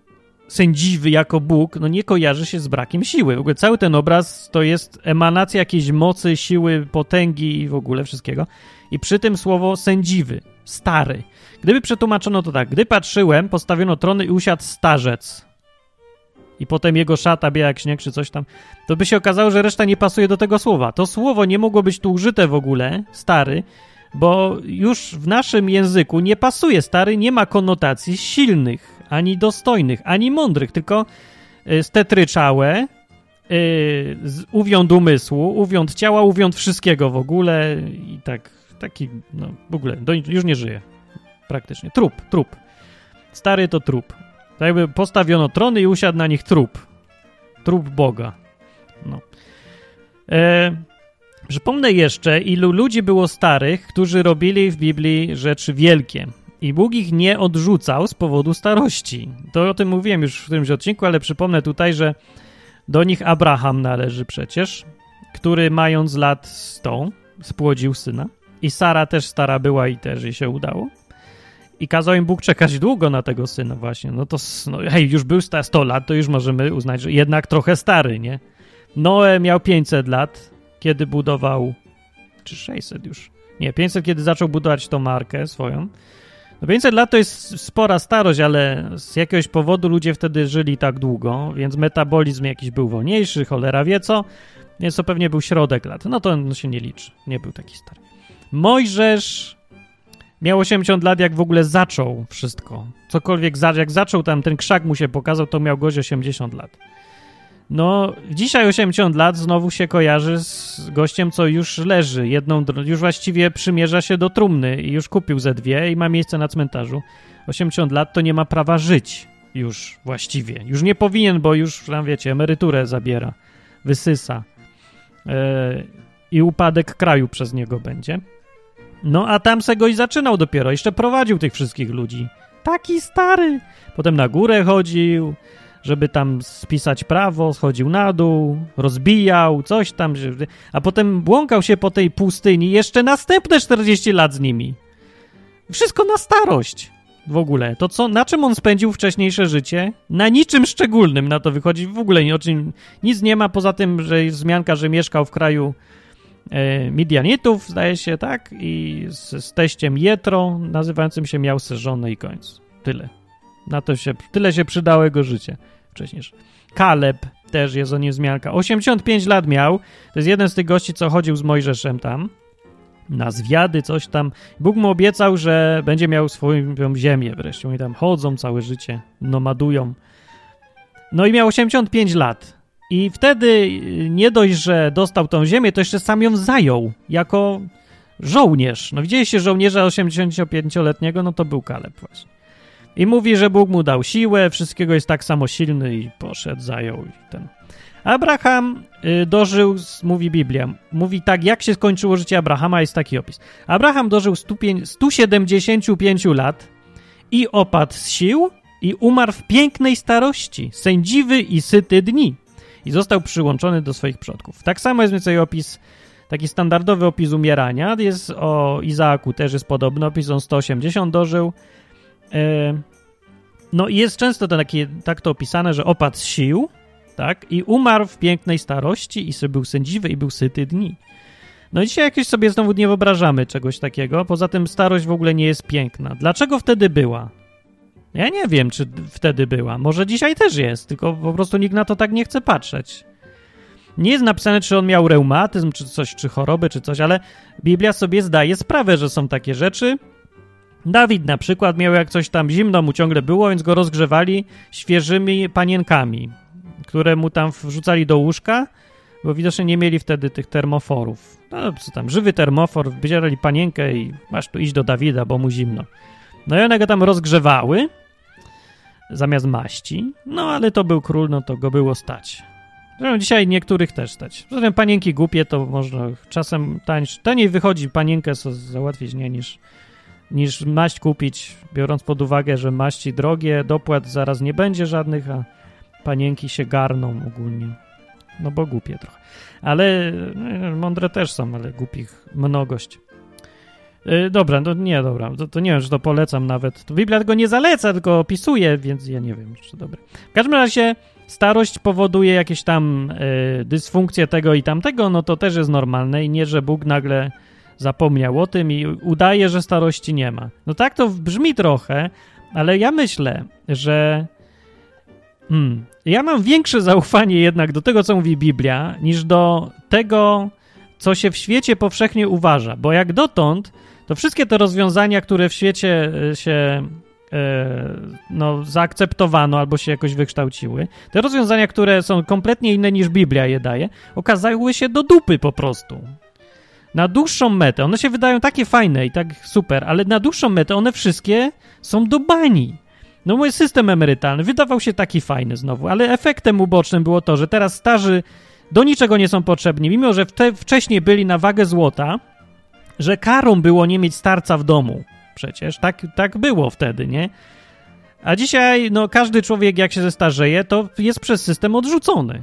sędziwy jako Bóg, no nie kojarzy się z brakiem siły. W ogóle cały ten obraz to jest emanacja jakiejś mocy, siły, potęgi i w ogóle wszystkiego. I przy tym słowo sędziwy, stary. Gdyby przetłumaczono to tak, gdy patrzyłem, postawiono trony i usiadł starzec. I potem jego szata biała jak śnieg czy coś tam, to by się okazało, że reszta nie pasuje do tego słowa. To słowo nie mogło być tu użyte w ogóle, stary, bo już w naszym języku nie pasuje stary, nie ma konotacji silnych, ani dostojnych, ani mądrych, tylko y, stetryczałe, yy, uwiąd umysłu, uwiąd ciała, uwiąd wszystkiego w ogóle i tak, taki, no w ogóle, do, już nie żyje praktycznie. Trup, trup. Stary to trup. Tak jakby postawiono trony i usiadł na nich trup. Trup Boga. No. E, przypomnę jeszcze, ilu ludzi było starych, którzy robili w Biblii rzeczy wielkie. I Bóg ich nie odrzucał z powodu starości. To o tym mówiłem już w którymś odcinku, ale przypomnę tutaj, że do nich Abraham należy przecież, który mając lat 100 spłodził syna. I Sara też stara była i też jej się udało. I kazał im Bóg czekać długo na tego syna właśnie. No to, no, hej, już był 100 lat, to już możemy uznać, że jednak trochę stary, nie? Noe miał 500 lat, kiedy budował, czy 600 już, nie, 500, kiedy zaczął budować tą markę swoją. No 500 lat to jest spora starość, ale z jakiegoś powodu ludzie wtedy żyli tak długo, więc metabolizm jakiś był wolniejszy, cholera wie co, więc to pewnie był środek lat. No to no się nie liczy, nie był taki stary. Mojżesz Miał 80 lat, jak w ogóle zaczął wszystko. Cokolwiek, za, jak zaczął tam, ten krzak mu się pokazał, to miał gość 80 lat. No, dzisiaj 80 lat znowu się kojarzy z gościem, co już leży. Jedną, już właściwie przymierza się do trumny i już kupił ze dwie i ma miejsce na cmentarzu. 80 lat to nie ma prawa żyć już właściwie. Już nie powinien, bo już, tam wiecie, emeryturę zabiera, wysysa. Yy, I upadek kraju przez niego będzie. No a tam se go i zaczynał dopiero, jeszcze prowadził tych wszystkich ludzi. Taki stary. Potem na górę chodził, żeby tam spisać prawo, schodził na dół, rozbijał, coś tam. A potem błąkał się po tej pustyni jeszcze następne 40 lat z nimi. Wszystko na starość w ogóle. To co, na czym on spędził wcześniejsze życie? Na niczym szczególnym na to wychodzi. W ogóle o czym, nic nie ma poza tym, że jest wzmianka, że mieszkał w kraju e, Midianitów, zdaje się, tak? I z, z teściem Jetro, nazywającym się miał żonę i koniec. Tyle. Na to się, tyle się przydało jego życie wcześniejsze. Kaleb też jest o nim wzmianka. 85 lat miał. To jest jeden z tych gości, co chodził z Mojżeszem tam na zwiady, coś tam. Bóg mu obiecał, że będzie miał swoją ziemię wreszcie. Oni tam chodzą całe życie, nomadują. No i miał 85 lat. I wtedy y, nie dość, że dostał tą ziemię, to jeszcze sam ją zajął jako żołnierz. No widzieliście żołnierza 85-letniego, no to był Kaleb właśnie. I mówi, że Bóg mu dał siłę, wszystkiego jest tak samo silny i poszedł, zajął i ten. Abraham y, dożył, mówi Biblia, mówi tak, jak się skończyło życie Abrahama, jest taki opis. Abraham dożył 175 lat i opadł z sił i umarł w pięknej starości, sędziwy i syty dni i został przyłączony do swoich przodków. Tak samo jest więcej opis, taki standardowy opis umierania. Jest o Izaaku też jest podobny opis, on 180 dożył. E, no i jest często to takie, tak to opisane, że opadł z sił, tak, i umarł w pięknej starości i sobie był sędziwy i był syty dni. No i dzisiaj jakieś sobie znowu nie wyobrażamy czegoś takiego, poza tym starość w ogóle nie jest piękna. Dlaczego wtedy była? Ja nie wiem, czy wtedy była. Może dzisiaj też jest, tylko po prostu nikt na to tak nie chce patrzeć. Nie jest napisane, czy on miał reumatyzm, czy coś, czy choroby, czy coś, ale Biblia sobie zdaje sprawę, że są takie rzeczy. Dawid na przykład miał jak coś tam zimno mu ciągle było, więc go rozgrzewali świeżymi panienkami, które mu tam wrzucali do łóżka, bo widocznie nie mieli wtedy tych termoforów. No co tam, żywy termofor, wybierali panienkę i masz tu iść do Dawida, bo mu zimno. No i one go tam rozgrzewały zamiast maści. No ale to był król, no to go było stać. Zresztą dzisiaj niektórych też stać. Zatem panienki głupie to można czasem tańsz, taniej wychodzi panienkę załatwić nie niż niż maść kupić, biorąc pod uwagę, że maści drogie, dopłat zaraz nie będzie żadnych, a panienki się garną ogólnie. No bo głupie trochę. Ale e, mądre też są, ale głupich mnogość. Yy, dobra, no nie, dobra, to, to, nie wiem, czy to polecam nawet. To Biblia tego nie zaleca, tylko opisuje, więc ja nie wiem, czy dobre. W każdym razie starość powoduje jakieś tam yy, dysfunkcje tego i tamtego, no to też jest normalne i nie, że Bóg nagle zapomniał o tym i udaje, że starości nie ma. No tak to brzmi trochę, ale ja myślę, że hmm, ja mam większe zaufanie jednak do tego, co mówi Biblia, niż do tego, co się w świecie powszechnie uważa, bo jak dotąd, to wszystkie te rozwiązania, które w świecie e, się e, no, zaakceptowano albo się jakoś wykształciły, te rozwiązania, które są kompletnie inne niż Biblia je daje, okazały się do dupy po prostu. Na dłuższą metę, one się wydają takie fajne i tak super, ale na dłuższą metę one wszystkie są do bani. No mój system emerytalny wydawał się taki fajny znowu, ale efektem ubocznym było to, że teraz starzy do niczego nie są potrzebni, mimo że wcześniej byli na wagę złota, że karą było nie mieć starca w domu. Przecież tak, tak było wtedy, nie? A dzisiaj, no, każdy człowiek, jak się zestarzeje, to jest przez system odrzucony.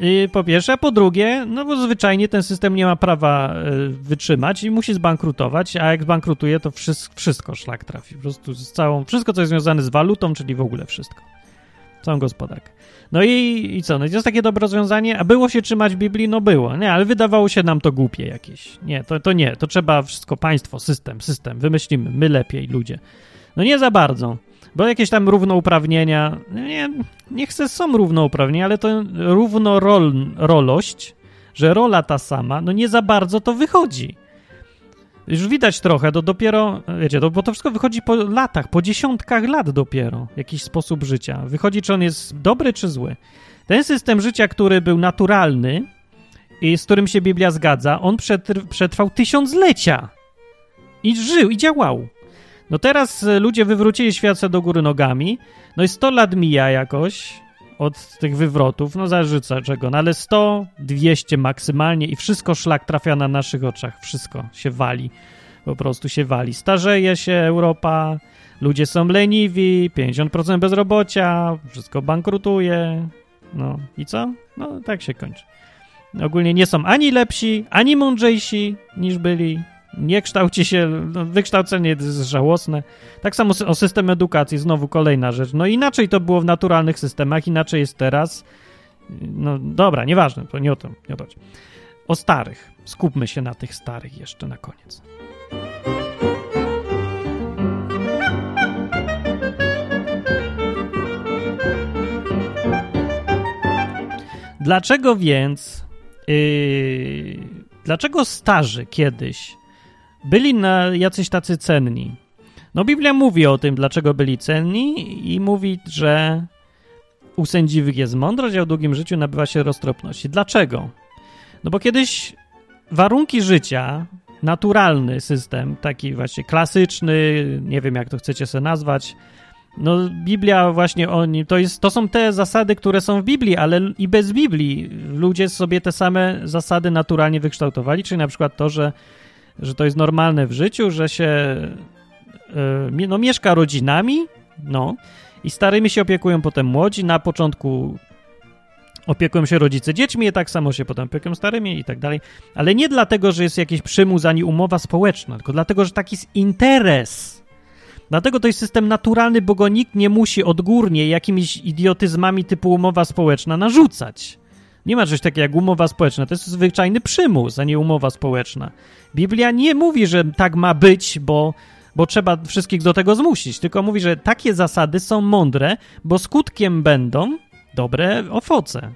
I po pierwsze, a po drugie, no bo zwyczajnie ten system nie ma prawa y, wytrzymać i musi zbankrutować, a jak zbankrutuje, to wszystko, wszystko szlak trafi. Po prostu z całą, wszystko, co jest związane z walutą, czyli w ogóle wszystko. Całą gospodarkę. No i, i co? No jest takie dobre rozwiązanie, a było się trzymać Biblii? No było, nie, ale wydawało się nam to głupie jakieś. Nie, to, to nie, to trzeba wszystko państwo, system, system, wymyślimy, my lepiej, ludzie. No nie za bardzo, bo jakieś tam równouprawnienia, no nie, nie chcę, są równouprawnienia, ale to równorolość, że rola ta sama, no nie za bardzo to wychodzi. Już widać trochę, to dopiero, wiecie, to, bo to wszystko wychodzi po latach, po dziesiątkach lat dopiero, jakiś sposób życia. Wychodzi, czy on jest dobry, czy zły. Ten system życia, który był naturalny i z którym się Biblia zgadza, on przetrwał tysiąclecia i żył, i działał. No teraz ludzie wywrócili świat do góry nogami, no i 100 lat mija jakoś, od tych wywrotów, no co, czego, no ale 100, 200 maksymalnie i wszystko szlak trafia na naszych oczach, wszystko się wali, po prostu się wali. Starzeje się Europa, ludzie są leniwi, 50% bezrobocia, wszystko bankrutuje, no i co? No tak się kończy. Ogólnie nie są ani lepsi, ani mądrzejsi niż byli, nie kształci się, no, wykształcenie jest żałosne. Tak samo o system edukacji, znowu kolejna rzecz. No inaczej to było w naturalnych systemach, inaczej jest teraz. No dobra, nieważne, to nie o to, nie o to. O starych. Skupmy się na tych starych jeszcze na koniec. Dlaczego więc, yy, dlaczego starzy kiedyś byli na jacyś tacy cenni. No Biblia mówi o tym, dlaczego byli cenni i mówi, że u sędziwych jest mądrość, a w długim życiu nabywa się roztropności. Dlaczego? No bo kiedyś warunki życia, naturalny system, taki właśnie klasyczny, nie wiem jak to chcecie sobie nazwać, no Biblia właśnie oni, to, jest, to są te zasady, które są w Biblii, ale i bez Biblii ludzie sobie te same zasady naturalnie wykształtowali, czyli na przykład to, że że to jest normalne w życiu, że się e, no, mieszka rodzinami, no, i starymi się opiekują potem młodzi. Na początku opiekują się rodzice dziećmi, i tak samo się potem opiekują starymi i tak dalej. Ale nie dlatego, że jest jakiś przymus ani umowa społeczna, tylko dlatego, że taki jest interes. Dlatego to jest system naturalny, bo go nikt nie musi odgórnie jakimiś idiotyzmami typu umowa społeczna narzucać. Nie ma czegoś takiego jak umowa społeczna. To jest zwyczajny przymus, a nie umowa społeczna. Biblia nie mówi, że tak ma być, bo, bo trzeba wszystkich do tego zmusić, tylko mówi, że takie zasady są mądre, bo skutkiem będą dobre owoce.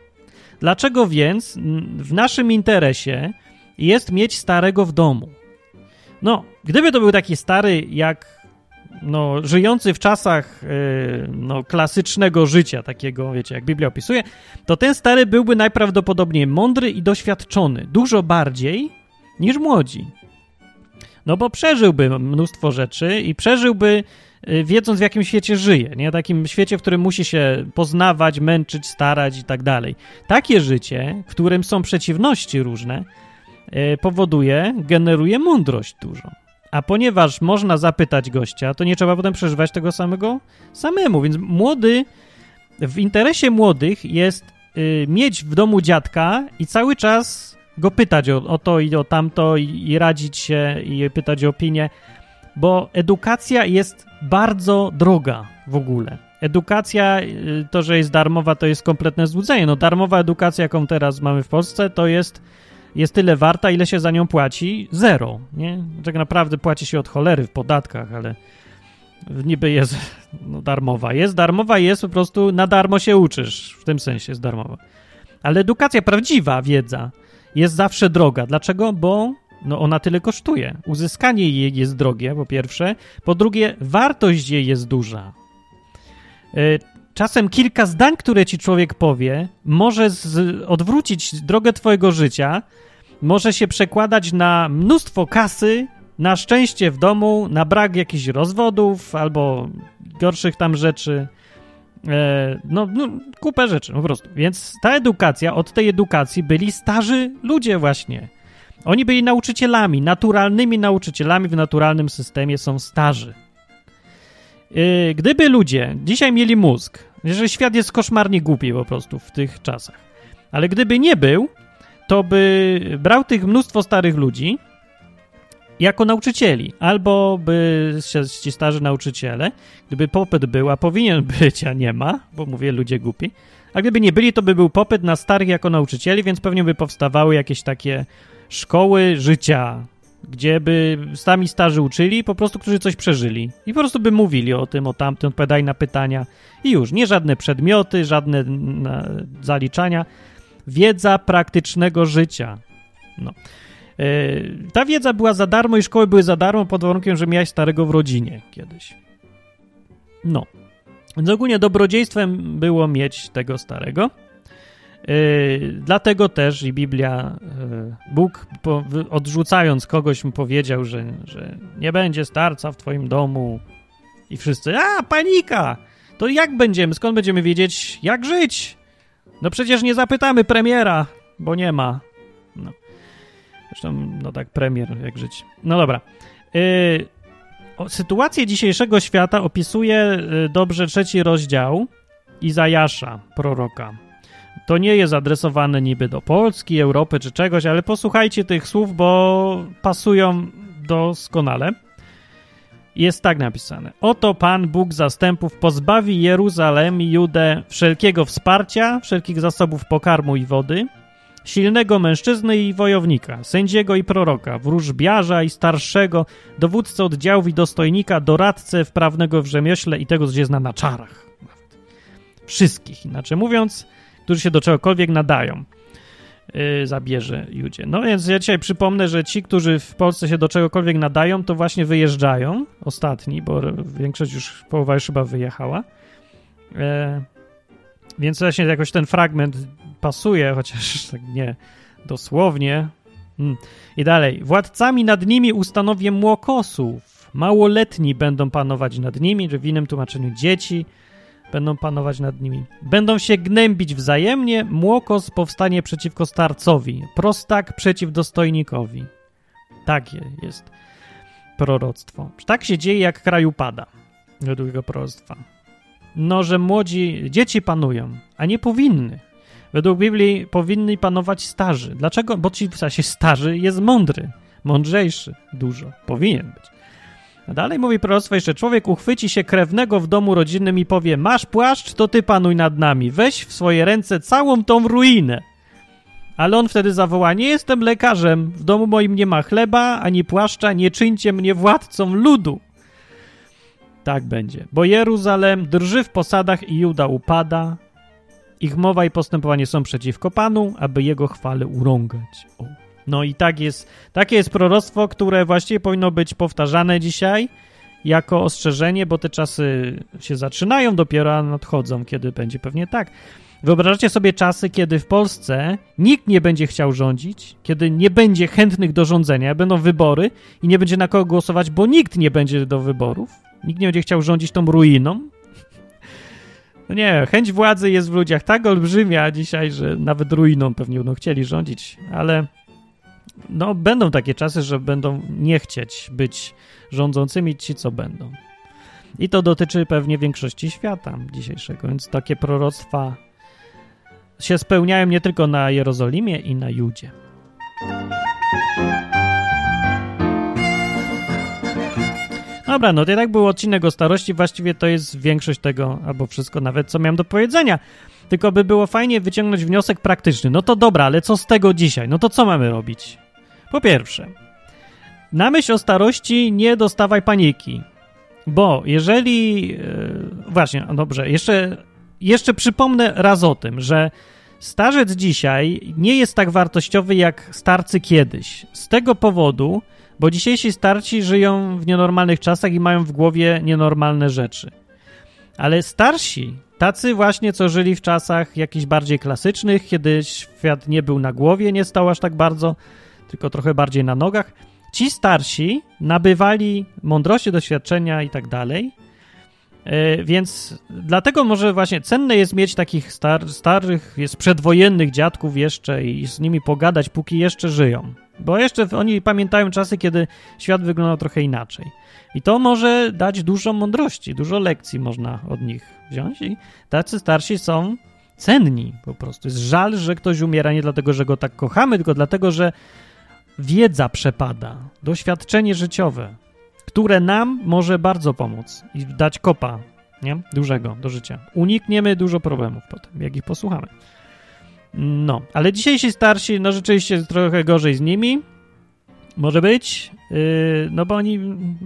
Dlaczego więc w naszym interesie jest mieć starego w domu? No, gdyby to był taki stary jak no, żyjący w czasach yy, no, klasycznego życia, takiego, wiecie, jak Biblia opisuje, to ten stary byłby najprawdopodobniej mądry i doświadczony, dużo bardziej niż młodzi. No bo przeżyłby mnóstwo rzeczy i przeżyłby yy, wiedząc w jakim świecie żyje, nie? Takim świecie, w którym musi się poznawać, męczyć, starać i tak dalej. Takie życie, w którym są przeciwności różne, yy, powoduje, generuje mądrość dużo. A ponieważ można zapytać gościa, to nie trzeba potem przeżywać tego samego samemu. Więc młody, w interesie młodych jest y, mieć w domu dziadka i cały czas go pytać o, o to i o tamto i, i radzić się i pytać o opinię, bo edukacja jest bardzo droga w ogóle. Edukacja, y, to, że jest darmowa, to jest kompletne złudzenie. No, darmowa edukacja, jaką teraz mamy w Polsce, to jest, jest tyle warta, ile się za nią płaci? Zero. Nie? Tak naprawdę płaci się od cholery w podatkach, ale niby jest no, darmowa. Jest darmowa, jest po prostu na darmo się uczysz. W tym sensie jest darmowa. Ale edukacja, prawdziwa wiedza jest zawsze droga. Dlaczego? Bo no ona tyle kosztuje. Uzyskanie jej jest drogie, po pierwsze. Po drugie, wartość jej jest duża. E, czasem kilka zdań, które ci człowiek powie, może z, odwrócić drogę twojego życia, może się przekładać na mnóstwo kasy, na szczęście w domu, na brak jakichś rozwodów albo gorszych tam rzeczy. E, no, no, kupę rzeczy po prostu. Więc ta edukacja, od tej edukacji byli starzy ludzie właśnie. Oni byli nauczycielami, naturalnymi nauczycielami w naturalnym systemie są starzy. Yy, gdyby ludzie dzisiaj mieli mózg, że świat jest koszmarnie głupi po prostu w tych czasach, ale gdyby nie był, to by brał tych mnóstwo starych ludzi jako nauczycieli, albo by ci starzy nauczyciele, gdyby popyt był, a powinien być, a nie ma, bo mówię ludzie głupi, a gdyby nie byli, to by był popyt na starych jako nauczycieli, więc pewnie by powstawały jakieś takie szkoły życia, gdzie by sami starzy uczyli, po prostu, którzy coś przeżyli. I po prostu by mówili o tym, o tamtym, odpowiadali na pytania. I już, nie żadne przedmioty, żadne zaliczania. Wiedza praktycznego życia. No. E, ta wiedza była za darmo i szkoły były za darmo pod warunkiem, że miałeś starego w rodzinie kiedyś. No. Więc ogólnie dobrodziejstwem było mieć tego starego. Yy, dlatego też i Biblia, yy, Bóg odrzucając kogoś mu powiedział, że, że nie będzie starca w twoim domu i wszyscy, a panika, to jak będziemy, skąd będziemy wiedzieć jak żyć? No przecież nie zapytamy premiera, bo nie ma. No. Zresztą, no tak, premier, jak żyć. No dobra. Yy, sytuację dzisiejszego świata opisuje yy, dobrze trzeci rozdział Izajasza, proroka. To nie jest adresowane niby do Polski, Europy czy czegoś, ale posłuchajcie tych słów, bo pasują doskonale. Jest tak napisane. Oto Pan Bóg zastępów pozbawi Jeruzalem i Judę wszelkiego wsparcia, wszelkich zasobów pokarmu i wody, silnego mężczyzny i wojownika, sędziego i proroka, wróżbiarza i starszego, dowódcę oddziałów i dostojnika, doradcę wprawnego w rzemiośle i tego, co się zna na czarach. Wszystkich, inaczej mówiąc, którzy się do czegokolwiek nadają, yy, zabierze Judzie. No więc ja dzisiaj przypomnę, że ci, którzy w Polsce się do czegokolwiek nadają, to właśnie wyjeżdżają, ostatni, bo większość już, połowa już chyba wyjechała. Yy, więc właśnie jakoś ten fragment pasuje, chociaż tak nie dosłownie. Hmm. I dalej. Władcami nad nimi ustanowię młokosów. Małoletni będą panować nad nimi, że w innym tłumaczeniu dzieci będą panować nad nimi. Będą się gnębić wzajemnie, młokos powstanie przeciwko starcowi, prostak przeciw dostojnikowi. Takie jest proroctwo. Tak się dzieje, jak kraju pada, według jego proroctwa. No, że młodzi, dzieci panują, a nie powinny. Według Biblii powinni panować starzy. Dlaczego? Bo ci w sensie starzy jest mądry, mądrzejszy, dużo. Powinien być. Dalej mówi proroctwo jeszcze, człowiek uchwyci się krewnego w domu rodzinnym i powie, masz płaszcz, to ty panuj nad nami, weź w swoje ręce całą tą ruinę. Ale on wtedy zawoła, nie jestem lekarzem, w domu moim nie ma chleba, ani płaszcza, nie czyńcie mnie władcą ludu. Tak będzie, bo Jeruzalem drży w posadach i Juda upada, ich mowa i postępowanie są przeciwko Panu, aby Jego chwale urągać. O. No i tak jest, takie jest proroctwo, które właściwie powinno być powtarzane dzisiaj jako ostrzeżenie, bo te czasy się zaczynają dopiero, a nadchodzą, kiedy będzie pewnie tak. Wyobrażacie sobie czasy, kiedy w Polsce nikt nie będzie chciał rządzić, kiedy nie będzie chętnych do rządzenia, będą wybory i nie będzie na kogo głosować, bo nikt nie będzie do wyborów, nikt nie będzie chciał rządzić tą ruiną. No nie, chęć władzy jest w ludziach tak olbrzymia dzisiaj, że nawet ruiną pewnie będą chcieli rządzić, ale no, będą takie czasy, że będą nie chcieć być rządzącymi ci, co będą. I to dotyczy pewnie większości świata dzisiejszego, więc takie proroctwa się spełniają nie tylko na Jerozolimie i na Judzie. Dobra, no to tak był odcinek o starości, właściwie to jest większość tego, albo wszystko nawet, co miałem do powiedzenia. Tylko by było fajnie wyciągnąć wniosek praktyczny. No to dobra, ale co z tego dzisiaj? No to co mamy robić? Po pierwsze, na myśl o starości nie dostawaj paniki, bo jeżeli... Yy, właśnie, no dobrze, jeszcze, jeszcze przypomnę raz o tym, że starzec dzisiaj nie jest tak wartościowy jak starcy kiedyś. Z tego powodu, bo dzisiejsi starci żyją w nienormalnych czasach i mają w głowie nienormalne rzeczy. Ale starsi, tacy właśnie, co żyli w czasach jakichś bardziej klasycznych, kiedy świat nie był na głowie, nie stał aż tak bardzo, tylko trochę bardziej na nogach, ci starsi nabywali mądrości, doświadczenia i tak dalej. E, więc dlatego może właśnie cenne jest mieć takich star starych, jest przedwojennych dziadków jeszcze i z nimi pogadać, póki jeszcze żyją. Bo jeszcze oni pamiętają czasy, kiedy świat wyglądał trochę inaczej. I to może dać dużo mądrości, dużo lekcji można od nich wziąć. I tacy starsi są cenni po prostu. Jest żal, że ktoś umiera nie dlatego, że go tak kochamy, tylko dlatego, że wiedza przepada, doświadczenie życiowe, które nam może bardzo pomóc i dać kopa, nie? Dużego do życia. Unikniemy dużo problemów potem, jak ich posłuchamy. No, ale dzisiejsi starsi, no rzeczywiście trochę gorzej z nimi. Może być, yy, no bo oni,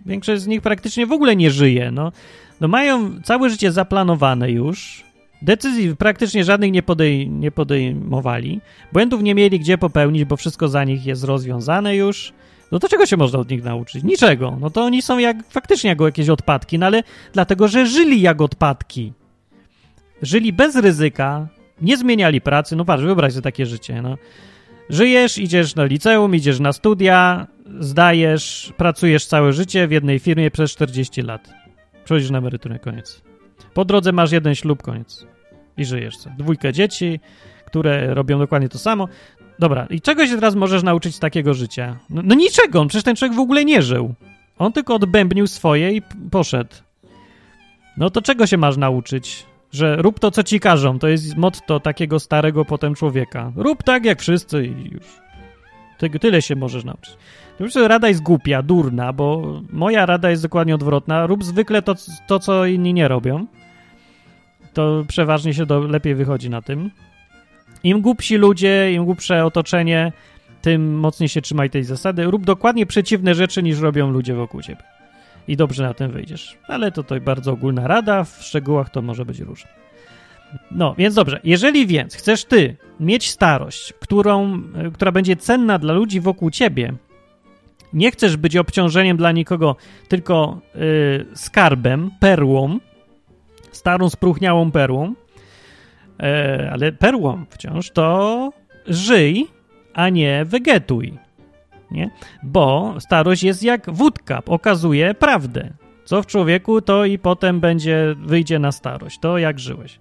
większość z nich praktycznie w ogóle nie żyje, no. No mają całe życie zaplanowane już, decyzji praktycznie żadnych nie, podej nie podejmowali, błędów nie mieli gdzie popełnić, bo wszystko za nich jest rozwiązane już. No to czego się można od nich nauczyć? Niczego. No to oni są jak faktycznie jako jakieś odpadki, no ale dlatego, że żyli jak odpadki. Żyli bez ryzyka, nie zmieniali pracy. No patrz, wyobraź sobie takie życie. No. Żyjesz, idziesz na liceum, idziesz na studia, zdajesz, pracujesz całe życie w jednej firmie przez 40 lat. Przechodzisz na emeryturę, koniec. Po drodze masz jeden ślub, koniec. I żyjesz. Co? Dwójkę dzieci, które robią dokładnie to samo. Dobra, i czego się teraz możesz nauczyć z takiego życia? No, no niczego, przecież ten człowiek w ogóle nie żył. On tylko odbębnił swoje i poszedł. No to czego się masz nauczyć? że rób to, co ci każą. To jest motto takiego starego potem człowieka. Rób tak, jak wszyscy i już. Tyle się możesz nauczyć. Oczywiście rada jest głupia, durna, bo moja rada jest dokładnie odwrotna. Rób zwykle to, to co inni nie robią. To przeważnie się do, lepiej wychodzi na tym. Im głupsi ludzie, im głupsze otoczenie, tym mocniej się trzymaj tej zasady. Rób dokładnie przeciwne rzeczy, niż robią ludzie wokół ciebie i dobrze na tym wyjdziesz. Ale to, to bardzo ogólna rada, w szczegółach to może być różnie. No, więc dobrze. Jeżeli więc chcesz ty mieć starość, którą, e, która będzie cenna dla ludzi wokół ciebie, nie chcesz być obciążeniem dla nikogo, tylko yy, skarbem, perłą, starą, spróchniałą perłą, yy, ale perłą wciąż, to żyj, a nie wegetuj nie? Bo starość jest jak wódka, okazuje prawdę. Co w człowieku, to i potem będzie, wyjdzie na starość. To jak żyłeś.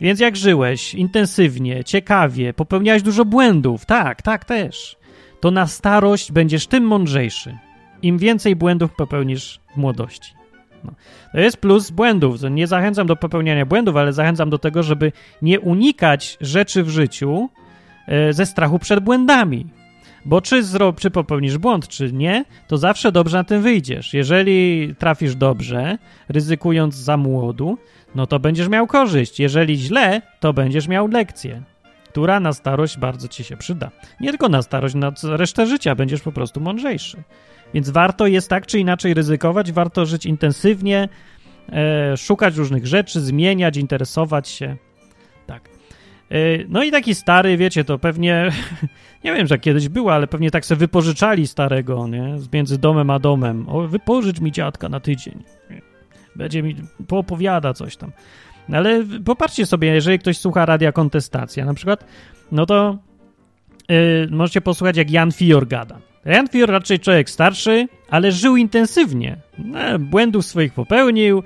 Więc jak żyłeś intensywnie, ciekawie, popełniałeś dużo błędów, tak, tak też, to na starość będziesz tym mądrzejszy. Im więcej błędów popełnisz w młodości. No. To jest plus błędów. Nie zachęcam do popełniania błędów, ale zachęcam do tego, żeby nie unikać rzeczy w życiu e, ze strachu przed błędami. Bo czy, zro, czy popełnisz błąd, czy nie, to zawsze dobrze na tym wyjdziesz. Jeżeli trafisz dobrze, ryzykując za młodu, no to będziesz miał korzyść. Jeżeli źle, to będziesz miał lekcję, która na starość bardzo ci się przyda. Nie tylko na starość, na resztę życia będziesz po prostu mądrzejszy. Więc warto jest tak czy inaczej ryzykować, warto żyć intensywnie, e, szukać różnych rzeczy, zmieniać, interesować się. Tak. E, no i taki stary, wiecie, to pewnie Nie wiem, że kiedyś było, ale pewnie tak sobie wypożyczali starego, nie? Między domem a domem. O, wypożycz mi dziadka na tydzień. Będzie mi, poopowiada coś tam. Ale popatrzcie sobie, jeżeli ktoś słucha radia Kontestacja na przykład, no to yy, możecie posłuchać jak Jan Fior gada. Fior raczej człowiek starszy, ale żył intensywnie. No, błędów swoich popełnił,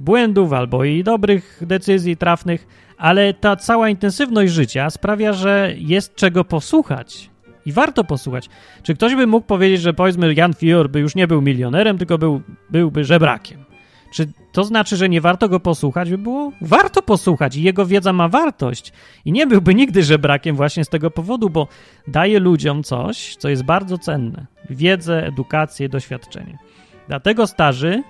błędów albo i dobrych decyzji trafnych, ale ta cała intensywność życia sprawia, że jest czego posłuchać. I warto posłuchać. Czy ktoś by mógł powiedzieć, że powiedzmy Jan Fior by już nie był milionerem, tylko był, byłby żebrakiem? Czy to znaczy, że nie warto go posłuchać? By było warto posłuchać i jego wiedza ma wartość. I nie byłby nigdy żebrakiem właśnie z tego powodu, bo daje ludziom coś, co jest bardzo cenne: wiedzę, edukację, doświadczenie. Dlatego starzy,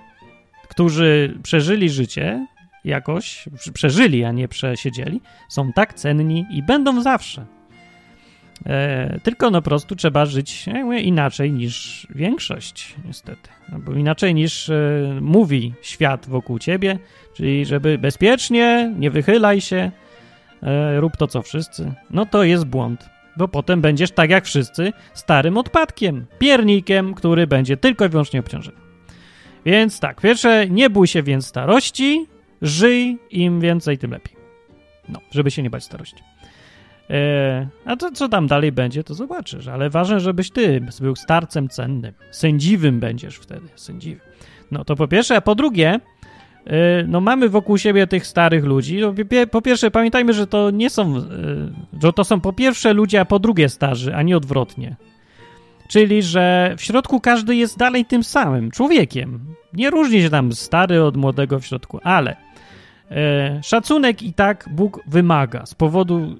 którzy przeżyli życie, jakoś przeżyli, a nie przesiedzieli, są tak cenni i będą zawsze. E, tylko no po prostu trzeba żyć inaczej niż większość, niestety. Albo inaczej niż e, mówi świat wokół ciebie, czyli żeby bezpiecznie, nie wychylaj się, e, rób to co wszyscy. No to jest błąd, bo potem będziesz tak jak wszyscy starym odpadkiem, piernikiem, który będzie tylko i wyłącznie obciążony. Więc tak, pierwsze, nie bój się więc starości, żyj, im więcej, tym lepiej. No, żeby się nie bać starości. E, a to, co tam dalej będzie, to zobaczysz. Ale ważne, żebyś ty był starcem cennym. Sędziwym będziesz wtedy, sędziwym. No to po pierwsze, a po drugie, e, no mamy wokół siebie tych starych ludzi. No, po pierwsze, pamiętajmy, że to nie są, e, że to są po pierwsze ludzie, a po drugie starzy, a nie odwrotnie. Czyli, że w środku każdy jest dalej tym samym człowiekiem. Nie różni się tam stary od młodego w środku, ale szacunek i tak Bóg wymaga z powodu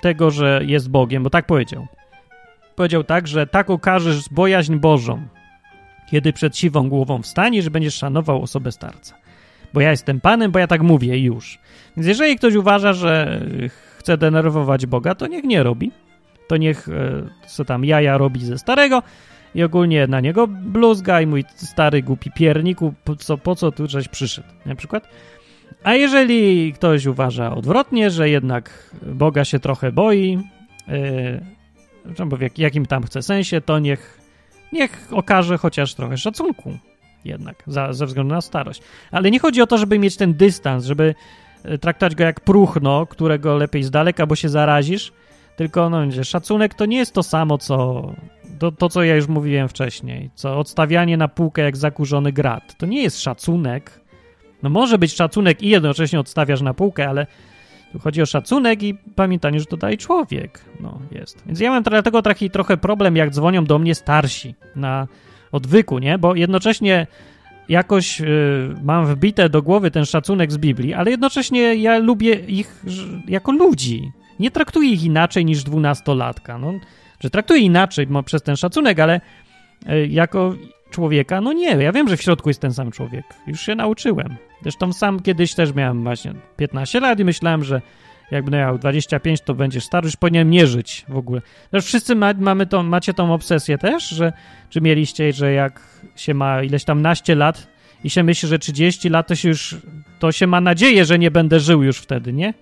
tego, że jest Bogiem, bo tak powiedział. Powiedział tak, że tak okażesz bojaźń Bożą, kiedy przed siwą głową wstaniesz, będziesz szanował osobę starca. Bo ja jestem Panem, bo ja tak mówię już. Więc jeżeli ktoś uważa, że chce denerwować Boga, to niech nie robi. To niech e, co tam jaja robi ze starego i ogólnie na niego bluzga i mój stary głupi pierniku, po co, po co tu żeś przyszedł, na przykład. A jeżeli ktoś uważa odwrotnie, że jednak Boga się trochę boi, yy, w jakim tam chce sensie, to niech, niech okaże chociaż trochę szacunku jednak za, ze względu na starość. Ale nie chodzi o to, żeby mieć ten dystans, żeby e, traktować go jak próchno, którego lepiej z daleka, bo się zarazisz, tylko no, szacunek to nie jest to samo, co to, to, co ja już mówiłem wcześniej, co odstawianie na półkę jak zakurzony grat. To nie jest szacunek, no może być szacunek i jednocześnie odstawiasz na półkę, ale tu chodzi o szacunek i pamiętanie, że to daje człowiek. No, jest. Więc ja mam dlatego taki trochę problem, jak dzwonią do mnie starsi na odwyku, nie? Bo jednocześnie jakoś y, mam wbite do głowy ten szacunek z Biblii, ale jednocześnie ja lubię ich jako ludzi. Nie traktuję ich inaczej niż dwunastolatka. No, że traktuję inaczej przez ten szacunek, ale y, jako człowieka, no nie, ja wiem, że w środku jest ten sam człowiek. Już się nauczyłem. Zresztą sam kiedyś też miałem właśnie 15 lat i myślałem, że jakbym miał 25, to będziesz stary, już powinienem nie żyć w ogóle. Zresztą wszyscy ma, mamy tą, macie tą obsesję też, że czy mieliście, że jak się ma ileś tam naście lat i się myśli, że 30 lat, to się już, to się ma nadzieję, że nie będę żył już wtedy, nie?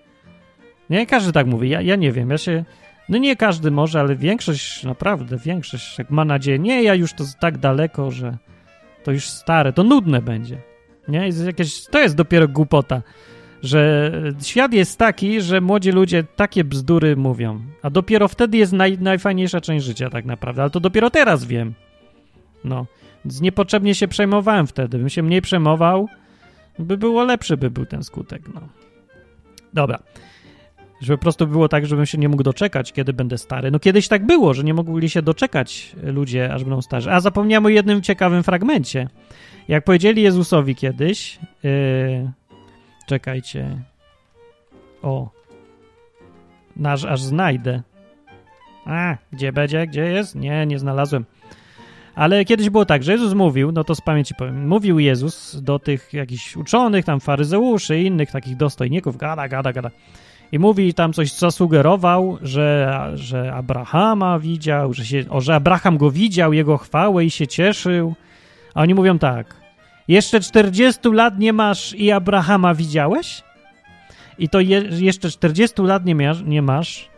Nie, każdy tak mówi, ja, ja nie wiem, ja się, no nie każdy może, ale większość, naprawdę większość, jak ma nadzieję, nie, ja już to tak daleko, że to już stare, to nudne będzie. Nie? Jest jakieś, to jest dopiero głupota, że świat jest taki, że młodzi ludzie takie bzdury mówią, a dopiero wtedy jest naj, najfajniejsza część życia tak naprawdę, ale to dopiero teraz wiem. No, więc niepotrzebnie się przejmowałem wtedy, bym się mniej przejmował, by było lepszy by był ten skutek, no. Dobra. Żeby po prostu było tak, żebym się nie mógł doczekać, kiedy będę stary. No kiedyś tak było, że nie mogli się doczekać ludzie, aż będą starzy. A zapomniałem o jednym ciekawym fragmencie. Jak powiedzieli Jezusowi kiedyś, yy, czekajcie, o, nasz aż znajdę. A, gdzie będzie, gdzie jest? Nie, nie znalazłem. Ale kiedyś było tak, że Jezus mówił, no to z pamięci powiem, mówił Jezus do tych jakichś uczonych, tam faryzeuszy i innych takich dostojników, gada, gada, gada. I mówi tam coś, zasugerował, że, że Abrahama widział, że, się, o, że Abraham go widział, jego chwałę i się cieszył. A oni mówią tak, jeszcze 40 lat nie masz i Abrahama widziałeś? I to je, jeszcze 40 lat nie, nie masz.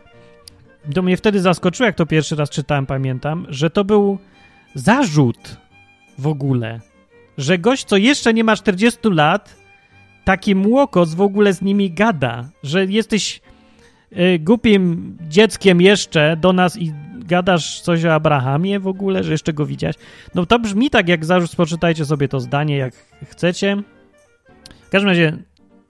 To mnie wtedy zaskoczyło, jak to pierwszy raz czytałem, pamiętam, że to był zarzut w ogóle, że gość, co jeszcze nie ma 40 lat, taki młokos w ogóle z nimi gada, że jesteś y, głupim dzieckiem jeszcze do nas i gadasz coś o Abrahamie w ogóle, że jeszcze go widziałeś. No to brzmi tak jak zarzut, poczytajcie sobie to zdanie jak chcecie. W każdym razie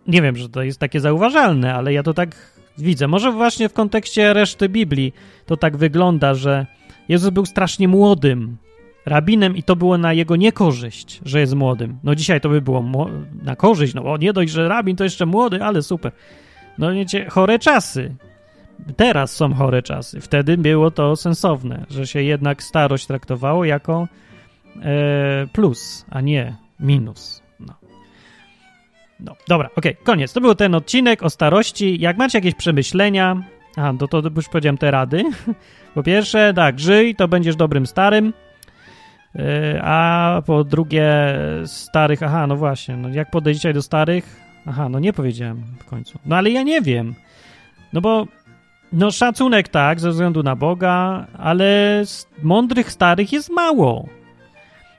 nie wiem, że to jest takie zauważalne, ale ja to tak widzę. Może właśnie w kontekście reszty Biblii to tak wygląda, że Jezus był strasznie młodym rabinem i to było na jego niekorzyść, że jest młodym. No dzisiaj to by było na korzyść, no bo nie dość, że rabin to jeszcze młody, ale super. No wiecie, chore czasy. Teraz są chore czasy. Wtedy było to sensowne, że się jednak starość traktowało jako e, plus, a nie minus. No. No, dobra, okej, okay, koniec. To był ten odcinek o starości. Jak macie jakieś przemyślenia, a, to, to już powiedziałem te rady. Po pierwsze, tak, żyj, to będziesz dobrym starym. E, a po drugie, starych, aha, no właśnie, no jak podejść do starych? Aha, no nie powiedziałem w końcu. No ale ja nie wiem. No bo, no szacunek tak, ze względu na Boga, ale mądrych starych jest mało.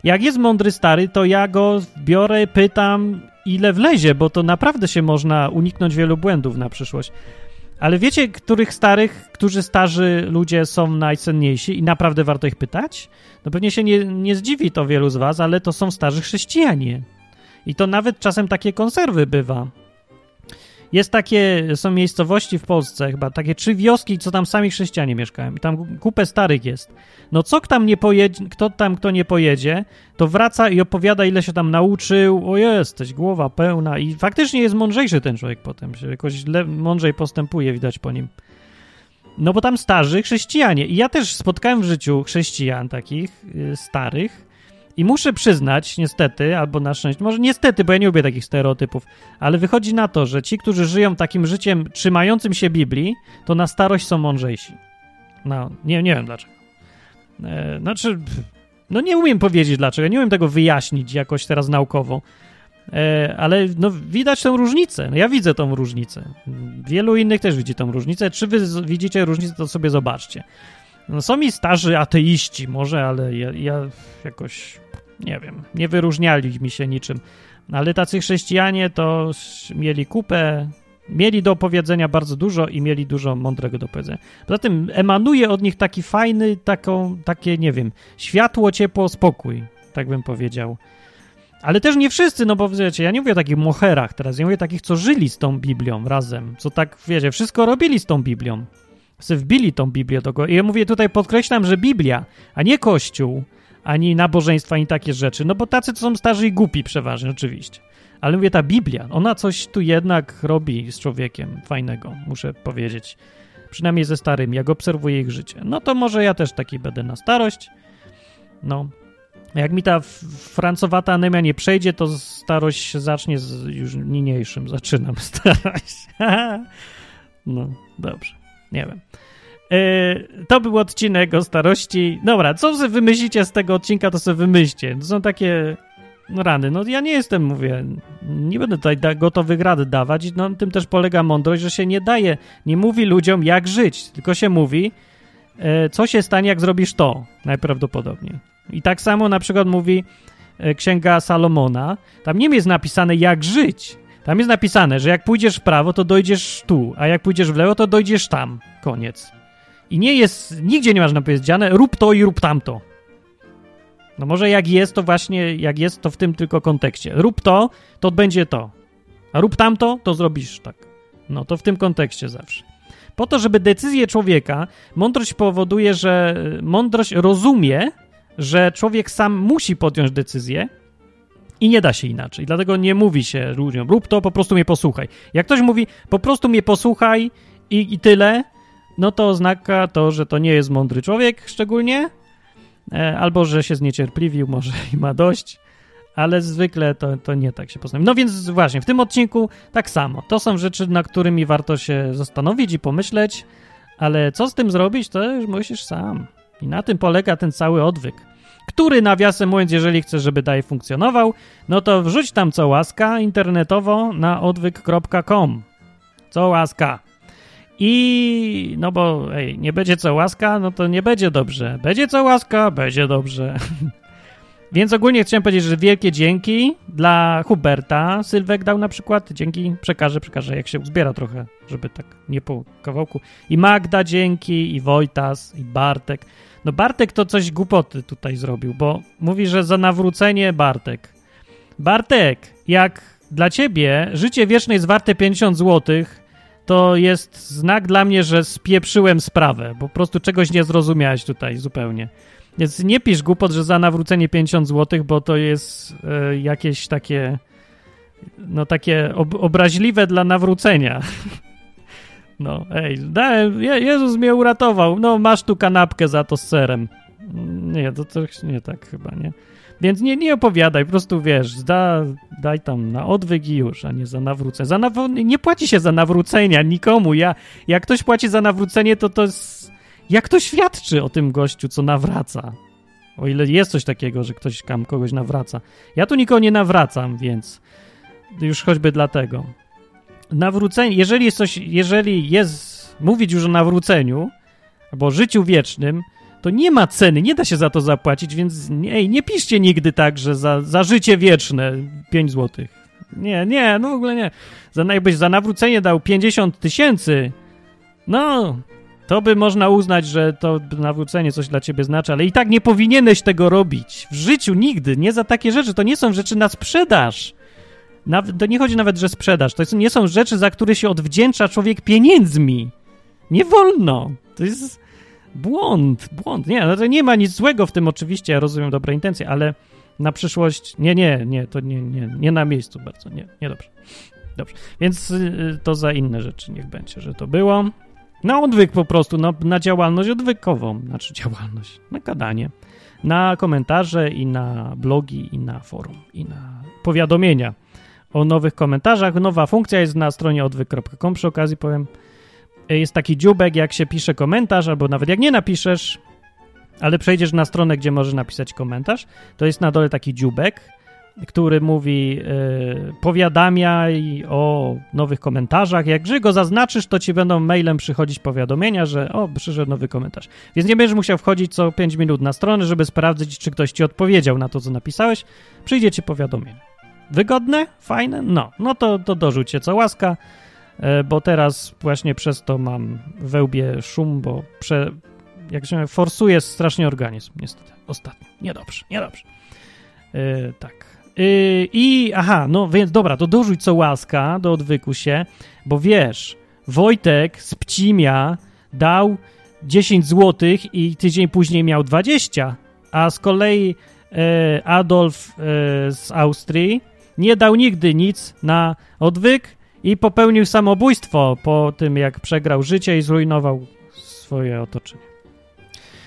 Jak jest mądry stary, to ja go biorę, pytam, ile wlezie, bo to naprawdę się można uniknąć wielu błędów na przyszłość. Ale wiecie, których starych, którzy starzy ludzie są najcenniejsi i naprawdę warto ich pytać? No pewnie się nie, nie zdziwi to wielu z was, ale to są starzy chrześcijanie. I to nawet czasem takie konserwy bywa. Jest takie, są miejscowości w Polsce, chyba takie trzy wioski, co tam sami chrześcijanie mieszkają. I tam kupę starych jest. No co tam nie pojedzie, kto tam kto nie pojedzie, to wraca i opowiada, ile się tam nauczył. O jesteś, głowa pełna. I faktycznie jest mądrzejszy ten człowiek potem. Się jakoś mądrzej postępuje, widać po nim. No bo tam starzy chrześcijanie. I ja też spotkałem w życiu chrześcijan takich, yy, starych, i muszę przyznać, niestety, albo na szczęście, może niestety, bo ja nie lubię takich stereotypów, ale wychodzi na to, że ci, którzy żyją takim życiem trzymającym się Biblii, to na starość są mądrzejsi. No, nie, nie wiem dlaczego. E, znaczy, no nie umiem powiedzieć dlaczego, nie umiem tego wyjaśnić jakoś teraz naukowo, e, ale no widać tę różnicę. No, ja widzę tą różnicę. Wielu innych też widzi tą różnicę. Czy wy widzicie różnicę, to sobie zobaczcie. No, są mi starzy ateiści może, ale ja, ja jakoś, nie wiem, nie wyróżniali mi się niczym. Ale tacy chrześcijanie to mieli kupę, mieli do opowiedzenia bardzo dużo i mieli dużo mądrego do powiedzenia. Poza tym emanuje od nich taki fajny, taką, takie, nie wiem, światło, ciepło, spokój, tak bym powiedział. Ale też nie wszyscy, no bo wiecie, ja nie mówię o takich moherach teraz, ja mówię o takich, co żyli z tą Biblią razem, co tak, wiecie, wszystko robili z tą Biblią se wbili tą Biblię do go. I ja mówię tutaj, podkreślam, że Biblia, a nie Kościół, ani nabożeństwa, ani takie rzeczy. No bo tacy to są starzy i głupi przeważnie, oczywiście. Ale mówię, ta Biblia, ona coś tu jednak robi z człowiekiem fajnego, muszę powiedzieć. Przynajmniej ze starymi, jak obserwuję ich życie. No to może ja też taki będę na starość. No. Jak mi ta francowata anemia nie przejdzie, to starość zacznie z już niniejszym. Zaczynam starość. no, dobrze. Nie wiem. Yy, to był odcinek o starości. Dobra, co sobie wymyślicie z tego odcinka, to sobie wymyślcie. To są takie no, rany. No ja nie jestem, mówię, nie będę tutaj da gotowych rad dawać. No tym też polega mądrość, że się nie daje, nie mówi ludziom jak żyć, tylko się mówi, yy, co się stanie, jak zrobisz to, najprawdopodobniej. I tak samo na przykład mówi yy, Księga Salomona. Tam nie jest napisane jak żyć, tam jest napisane, że jak pójdziesz w prawo, to dojdziesz tu, a jak pójdziesz w lewo, to dojdziesz tam. Koniec. I nie jest, nigdzie nie masz napisane, rób to i rób tamto. No może jak jest, to właśnie, jak jest, to w tym tylko kontekście. Rób to, to będzie to. A rób tamto, to zrobisz tak. No to w tym kontekście zawsze. Po to, żeby decyzje człowieka, mądrość powoduje, że mądrość rozumie, że człowiek sam musi podjąć decyzję, i nie da się inaczej. Dlatego nie mówi się ludziom, rób to, po prostu mnie posłuchaj. Jak ktoś mówi, po prostu mnie posłuchaj i, i tyle, no to oznaka to, że to nie jest mądry człowiek szczególnie, e, albo że się zniecierpliwił, może i ma dość, ale zwykle to, to nie tak się poznaje. No więc właśnie, w tym odcinku tak samo. To są rzeczy, na którymi warto się zastanowić i pomyśleć, ale co z tym zrobić, to już musisz sam. I na tym polega ten cały odwyk który nawiasem mówiąc, jeżeli chcesz, żeby dalej funkcjonował, no to wrzuć tam co łaska internetowo na odwyk.com. Co łaska. I no bo ej, nie będzie co łaska, no to nie będzie dobrze. Będzie co łaska, będzie dobrze. Więc ogólnie chciałem powiedzieć, że wielkie dzięki dla Huberta. Sylwek dał na przykład. Dzięki, przekażę, przekażę, jak się uzbiera trochę, żeby tak nie po kawałku. I Magda dzięki, i Wojtas, i Bartek. No Bartek to coś głupoty tutaj zrobił, bo mówi, że za nawrócenie Bartek. Bartek, jak dla ciebie życie wieczne jest warte 50 zł, to jest znak dla mnie, że spieprzyłem sprawę. Po prostu czegoś nie zrozumiałeś tutaj zupełnie. Więc nie pisz głupot, że za nawrócenie 50 zł, bo to jest e, jakieś takie no takie ob obraźliwe dla nawrócenia. No, ej, dałem, Jezus mnie uratował. No, masz tu kanapkę za to z serem. Nie, to coś nie tak chyba, nie? Więc nie, nie opowiadaj, po prostu wiesz, da, daj tam na odwyk i już, a nie za nawrócenie. Za naw nie płaci się za nawrócenia nikomu. Ja, jak ktoś płaci za nawrócenie, to to jest... Jak to świadczy o tym gościu, co nawraca? O ile jest coś takiego, że ktoś tam kogoś nawraca. Ja tu nikogo nie nawracam, więc już choćby dlatego. Nawrócenie, jeżeli jest coś, jeżeli jest mówić już o nawróceniu albo życiu wiecznym, to nie ma ceny, nie da się za to zapłacić, więc nie, nie piszcie nigdy tak, że za, za życie wieczne 5 zł. Nie, nie, no w ogóle nie. Za, jakbyś za nawrócenie dał 50 tysięcy, no, to by można uznać, że to nawrócenie coś dla ciebie znaczy, ale i tak nie powinieneś tego robić. W życiu nigdy, nie za takie rzeczy. To nie są rzeczy na sprzedaż. Nawet, to nie chodzi nawet, że sprzedaż. To nie są rzeczy, za które się odwdzięcza człowiek pieniędzmi. Nie wolno. To jest błąd, błąd. Nie, no to nie ma nic złego w tym oczywiście, ja rozumiem dobre intencje, ale na przyszłość nie, nie, nie, to nie, nie, nie na miejscu bardzo, nie, nie dobrze. Dobrze, więc y, to za inne rzeczy niech będzie, że to było. Na odwyk po prostu, no, na działalność odwykową, znaczy działalność, na gadanie, na komentarze i na blogi i na forum i na powiadomienia o nowych komentarzach. Nowa funkcja jest na stronie odwyk.com. Przy okazji powiem, jest taki dziubek, jak się pisze komentarz, albo nawet jak nie napiszesz, ale przejdziesz na stronę, gdzie możesz napisać komentarz, to jest na dole taki dziubek, który mówi, yy, powiadamiaj o nowych komentarzach. Jak go zaznaczysz, to ci będą mailem przychodzić powiadomienia, że o, przyszedł nowy komentarz. Więc nie będziesz musiał wchodzić co 5 minut na stronę, żeby sprawdzić, czy ktoś ci odpowiedział na to, co napisałeś. Przyjdzie ci powiadomienie. Wygodne? Fajne? No, no to, to dorzućcie co łaska, e, bo teraz właśnie przez to mam wełbie szum, bo prze, jak się forsuje strasznie organizm, niestety. Ostatnio. Niedobrze, niedobrze. Yy, tak. Yy, I aha, no więc dobra, to dorzuć co łaska do odwyku się, bo wiesz, Wojtek z Pcimia dał 10 zł i tydzień później miał 20, a z kolei e, Adolf z Austrii nie dał nigdy nic na odwyk i popełnił samobójstwo po tym, jak przegrał życie i zrujnował swoje otoczenie.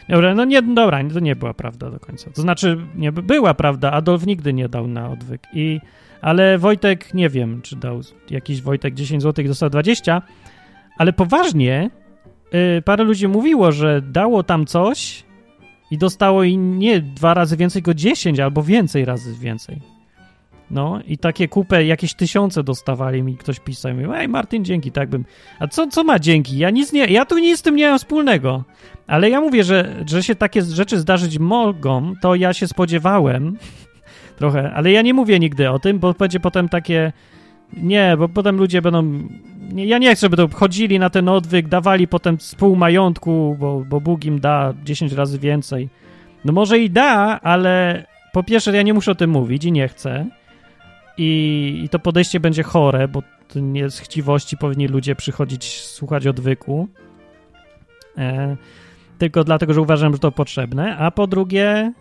Dobra, no nie, dobra, to nie była prawda do końca. To znaczy, nie była prawda, Adolf nigdy nie dał na odwyk. I, ale Wojtek, nie wiem, czy dał jakiś Wojtek 10 zł dostał 20, ale poważnie yy, parę ludzi mówiło, że dało tam coś i dostało i nie dwa razy więcej, tylko 10 albo więcej razy więcej. No i takie kupę, jakieś tysiące dostawali mi, ktoś pisał i mówił, ej Martin, dzięki, tak bym... A co, co ma dzięki? Ja nic nie, ja tu nic z tym nie mam wspólnego. Ale ja mówię, że, że się takie rzeczy zdarzyć mogą, to ja się spodziewałem trochę, ale ja nie mówię nigdy o tym, bo będzie potem takie... Nie, bo potem ludzie będą... Nie, ja nie chcę, żeby to chodzili na ten odwyk, dawali potem z pół majątku, bo, bo Bóg im da 10 razy więcej. No może i da, ale po pierwsze ja nie muszę o tym mówić i nie chcę. I, I, to podejście będzie chore, bo nie z chciwości powinni ludzie przychodzić słuchać odwyku. E, tylko dlatego, że uważam, że to potrzebne. A po drugie,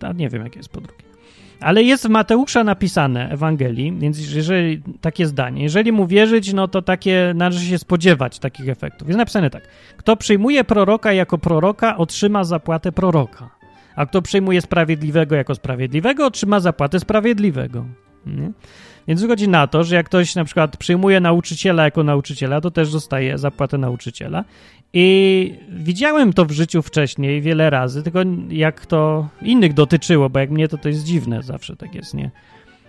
a nie wiem, jakie jest po drugie. Ale jest w Mateusza napisane Ewangelii, więc jeżeli takie zdanie, jeżeli mu wierzyć, no to takie należy się spodziewać takich efektów. Jest napisane tak: Kto przyjmuje proroka jako proroka, otrzyma zapłatę proroka. A kto przyjmuje sprawiedliwego jako sprawiedliwego, otrzyma zapłatę sprawiedliwego. Nie? Więc wychodzi na to, że jak ktoś na przykład przyjmuje nauczyciela jako nauczyciela, to też dostaje zapłatę nauczyciela. I widziałem to w życiu wcześniej wiele razy, tylko jak to innych dotyczyło, bo jak mnie to to jest dziwne, zawsze tak jest, nie?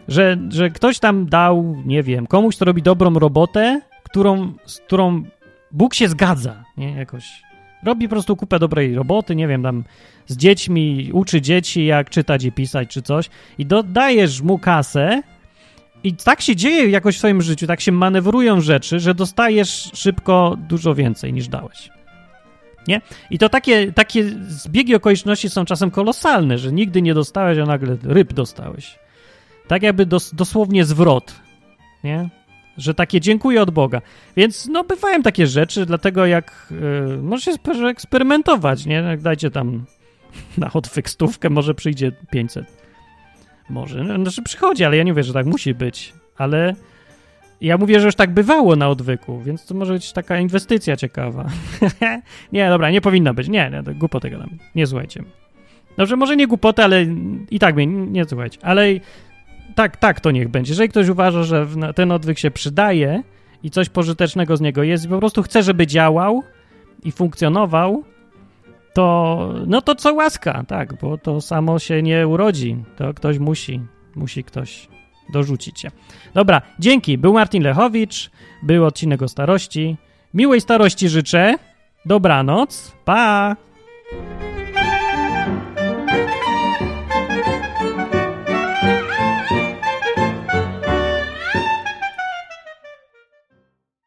Że, że ktoś tam dał, nie wiem, komuś, kto robi dobrą robotę, którą, z którą Bóg się zgadza, nie? Jakoś robi po prostu kupę dobrej roboty, nie wiem, tam z dziećmi, uczy dzieci, jak czytać i pisać, czy coś, i dodajesz mu kasę, i tak się dzieje jakoś w swoim życiu, tak się manewrują rzeczy, że dostajesz szybko dużo więcej niż dałeś. Nie? I to takie, takie zbiegi okoliczności są czasem kolosalne, że nigdy nie dostałeś, a nagle ryb dostałeś. Tak jakby dos, dosłownie zwrot. Nie? Że takie dziękuję od Boga. Więc no bywają takie rzeczy, dlatego jak yy, może się eksperymentować, nie? Jak dajcie tam na odwyk stówkę, może przyjdzie 500. Może. No, znaczy przychodzi, ale ja nie wiem, że tak musi być. Ale ja mówię, że już tak bywało na odwyku, więc to może być taka inwestycja ciekawa. nie, dobra, nie powinna być. Nie, nie głupotę gadam. Nie słuchajcie. Dobrze, może nie głupotę, ale i tak mnie nie słuchajcie. Ale tak, tak to niech będzie. Jeżeli ktoś uważa, że ten odwyk się przydaje i coś pożytecznego z niego jest i po prostu chce, żeby działał i funkcjonował, to no to co łaska, tak, bo to samo się nie urodzi. To ktoś musi, musi ktoś dorzucić się. Dobra, dzięki. Był Martin Lechowicz, był odcinek o starości. Miłej starości życzę. Dobranoc. Pa!